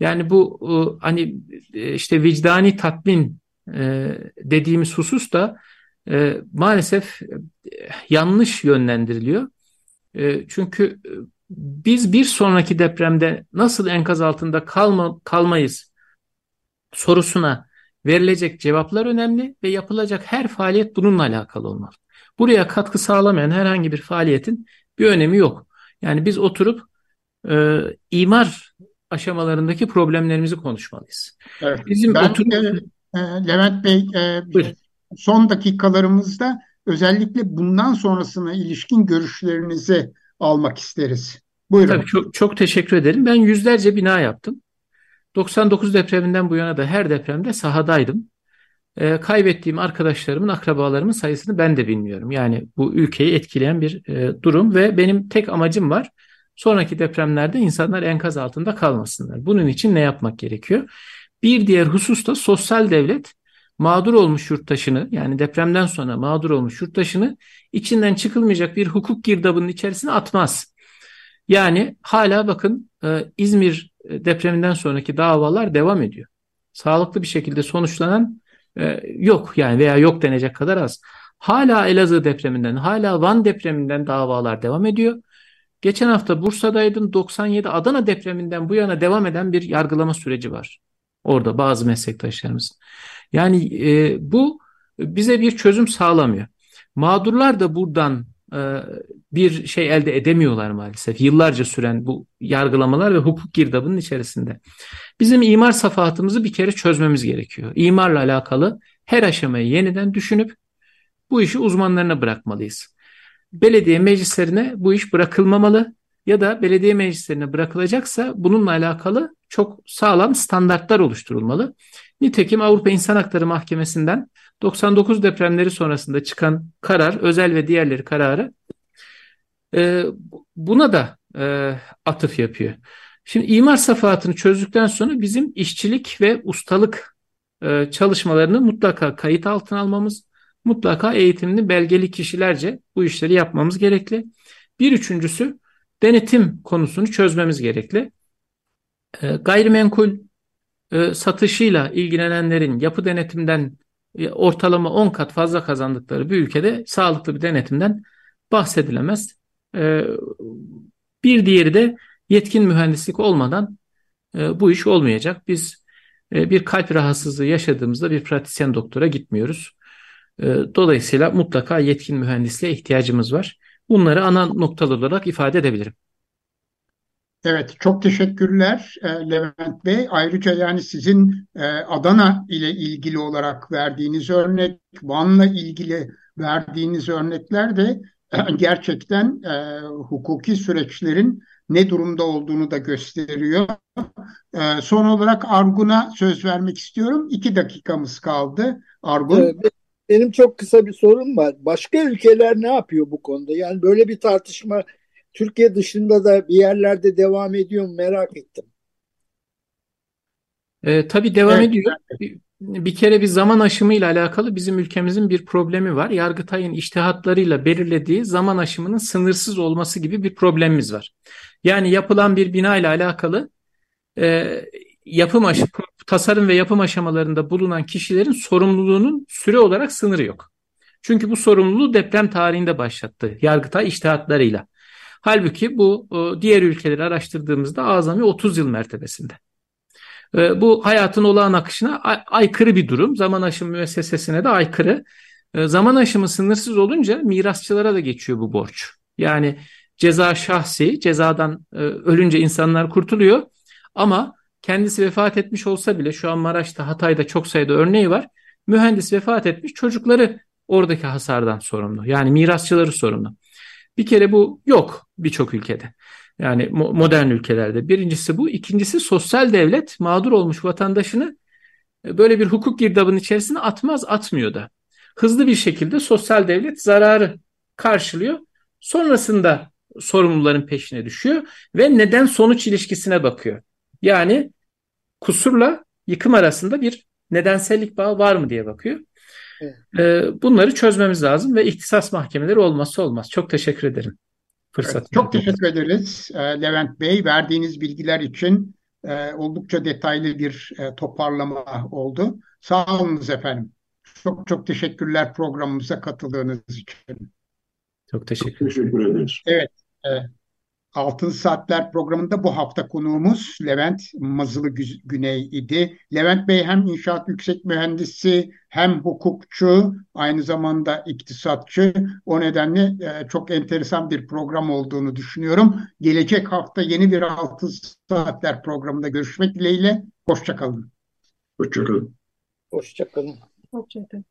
Yani bu e, hani e, işte vicdani tatmin dediğimiz husus da maalesef yanlış yönlendiriliyor. Çünkü biz bir sonraki depremde nasıl enkaz altında kalma, kalmayız sorusuna verilecek cevaplar önemli ve yapılacak her faaliyet bununla alakalı olmalı. Buraya katkı sağlamayan herhangi bir faaliyetin bir önemi yok. Yani biz oturup e, imar aşamalarındaki problemlerimizi konuşmalıyız. Evet. Bizim ben, oturup... e, e Levent Bey e, son dakikalarımızda özellikle bundan sonrasına ilişkin görüşlerinizi almak isteriz. Buyurun. Tabii çok, çok teşekkür ederim. Ben yüzlerce bina yaptım. 99 depreminden bu yana da her depremde sahadaydım. E, kaybettiğim arkadaşlarımın, akrabalarımın sayısını ben de bilmiyorum. Yani bu ülkeyi etkileyen bir e, durum ve benim tek amacım var. Sonraki depremlerde insanlar enkaz altında kalmasınlar. Bunun için ne yapmak gerekiyor? Bir diğer husus da sosyal devlet mağdur olmuş yurttaşını yani depremden sonra mağdur olmuş yurttaşını içinden çıkılmayacak bir hukuk girdabının içerisine atmaz. Yani hala bakın e, İzmir depreminden sonraki davalar devam ediyor. Sağlıklı bir şekilde sonuçlanan e, yok yani veya yok denecek kadar az. Hala Elazığ depreminden, hala Van depreminden davalar devam ediyor. Geçen hafta Bursa'daydım. 97 Adana depreminden bu yana devam eden bir yargılama süreci var. Orada bazı meslektaşlarımız. Yani e, bu bize bir çözüm sağlamıyor. Mağdurlar da buradan e, bir şey elde edemiyorlar maalesef. Yıllarca süren bu yargılamalar ve hukuk girdabının içerisinde. Bizim imar safahatımızı bir kere çözmemiz gerekiyor. İmarla alakalı her aşamayı yeniden düşünüp bu işi uzmanlarına bırakmalıyız. Belediye meclislerine bu iş bırakılmamalı ya da belediye meclislerine bırakılacaksa bununla alakalı çok sağlam standartlar oluşturulmalı. Nitekim Avrupa İnsan Hakları Mahkemesi'nden 99 depremleri sonrasında çıkan karar, özel ve diğerleri kararı e, buna da e, atıf yapıyor. Şimdi imar safahatını çözdükten sonra bizim işçilik ve ustalık e, çalışmalarını mutlaka kayıt altına almamız, mutlaka eğitimli belgeli kişilerce bu işleri yapmamız gerekli. Bir üçüncüsü denetim konusunu çözmemiz gerekli. E, gayrimenkul e, satışıyla ilgilenenlerin yapı denetimden ortalama 10 kat fazla kazandıkları bir ülkede sağlıklı bir denetimden bahsedilemez. E, bir diğeri de yetkin mühendislik olmadan e, bu iş olmayacak. Biz bir kalp rahatsızlığı yaşadığımızda bir pratisyen doktora gitmiyoruz. Dolayısıyla mutlaka yetkin mühendisliğe ihtiyacımız var. Bunları ana noktalar olarak ifade edebilirim. Evet, çok teşekkürler e, Levent Bey. Ayrıca yani sizin e, Adana ile ilgili olarak verdiğiniz örnek, Van'la ilgili verdiğiniz örnekler de e, gerçekten hukuki süreçlerin ne durumda olduğunu da gösteriyor. Son olarak Argun'a söz vermek istiyorum. İki dakikamız kaldı. Argun. Benim çok kısa bir sorum var. Başka ülkeler ne yapıyor bu konuda? Yani böyle bir tartışma Türkiye dışında da bir yerlerde devam ediyor mu merak ettim. E, tabii devam evet. ediyor. Bir, bir kere bir zaman aşımıyla alakalı bizim ülkemizin bir problemi var. Yargıtay'ın iştihatlarıyla belirlediği zaman aşımının sınırsız olması gibi bir problemimiz var. Yani yapılan bir bina ile alakalı e, yapım aşı, tasarım ve yapım aşamalarında bulunan kişilerin sorumluluğunun süre olarak sınırı yok. Çünkü bu sorumluluğu deprem tarihinde başlattı Yargıtay iştihatlarıyla. Halbuki bu diğer ülkeleri araştırdığımızda azami 30 yıl mertebesinde. E, bu hayatın olağan akışına aykırı bir durum. Zaman aşımı müessesesine de aykırı. E, zaman aşımı sınırsız olunca mirasçılara da geçiyor bu borç. Yani ceza şahsi, cezadan e, ölünce insanlar kurtuluyor. Ama kendisi vefat etmiş olsa bile şu an Maraş'ta, Hatay'da çok sayıda örneği var. Mühendis vefat etmiş, çocukları oradaki hasardan sorumlu. Yani mirasçıları sorumlu. Bir kere bu yok birçok ülkede. Yani modern ülkelerde. Birincisi bu. İkincisi sosyal devlet mağdur olmuş vatandaşını e, böyle bir hukuk girdabının içerisine atmaz, atmıyor da. Hızlı bir şekilde sosyal devlet zararı karşılıyor. Sonrasında sorumluların peşine düşüyor ve neden sonuç ilişkisine bakıyor. Yani kusurla yıkım arasında bir nedensellik bağı var mı diye bakıyor. Evet. E, bunları çözmemiz lazım ve ihtisas mahkemeleri olmazsa olmaz. Çok teşekkür ederim. Fırsat Evet, çok teşekkür ederiz e, Levent Bey. Verdiğiniz bilgiler için e, oldukça detaylı bir e, toparlama oldu. Sağ olunuz efendim. Çok çok teşekkürler programımıza katıldığınız için. Çok teşekkür ederim. Teşekkür ederiz. Evet, e, Altın Saatler programında bu hafta konuğumuz Levent Mazılı Gü- Güney idi. Levent Bey hem inşaat yüksek mühendisi hem hukukçu, aynı zamanda iktisatçı. O nedenle e, çok enteresan bir program olduğunu düşünüyorum. Gelecek hafta yeni bir Altın Saatler programında görüşmek dileğiyle. Hoşçakalın. Hoşçakalın. Hoşçakalın. Hoşçakalın.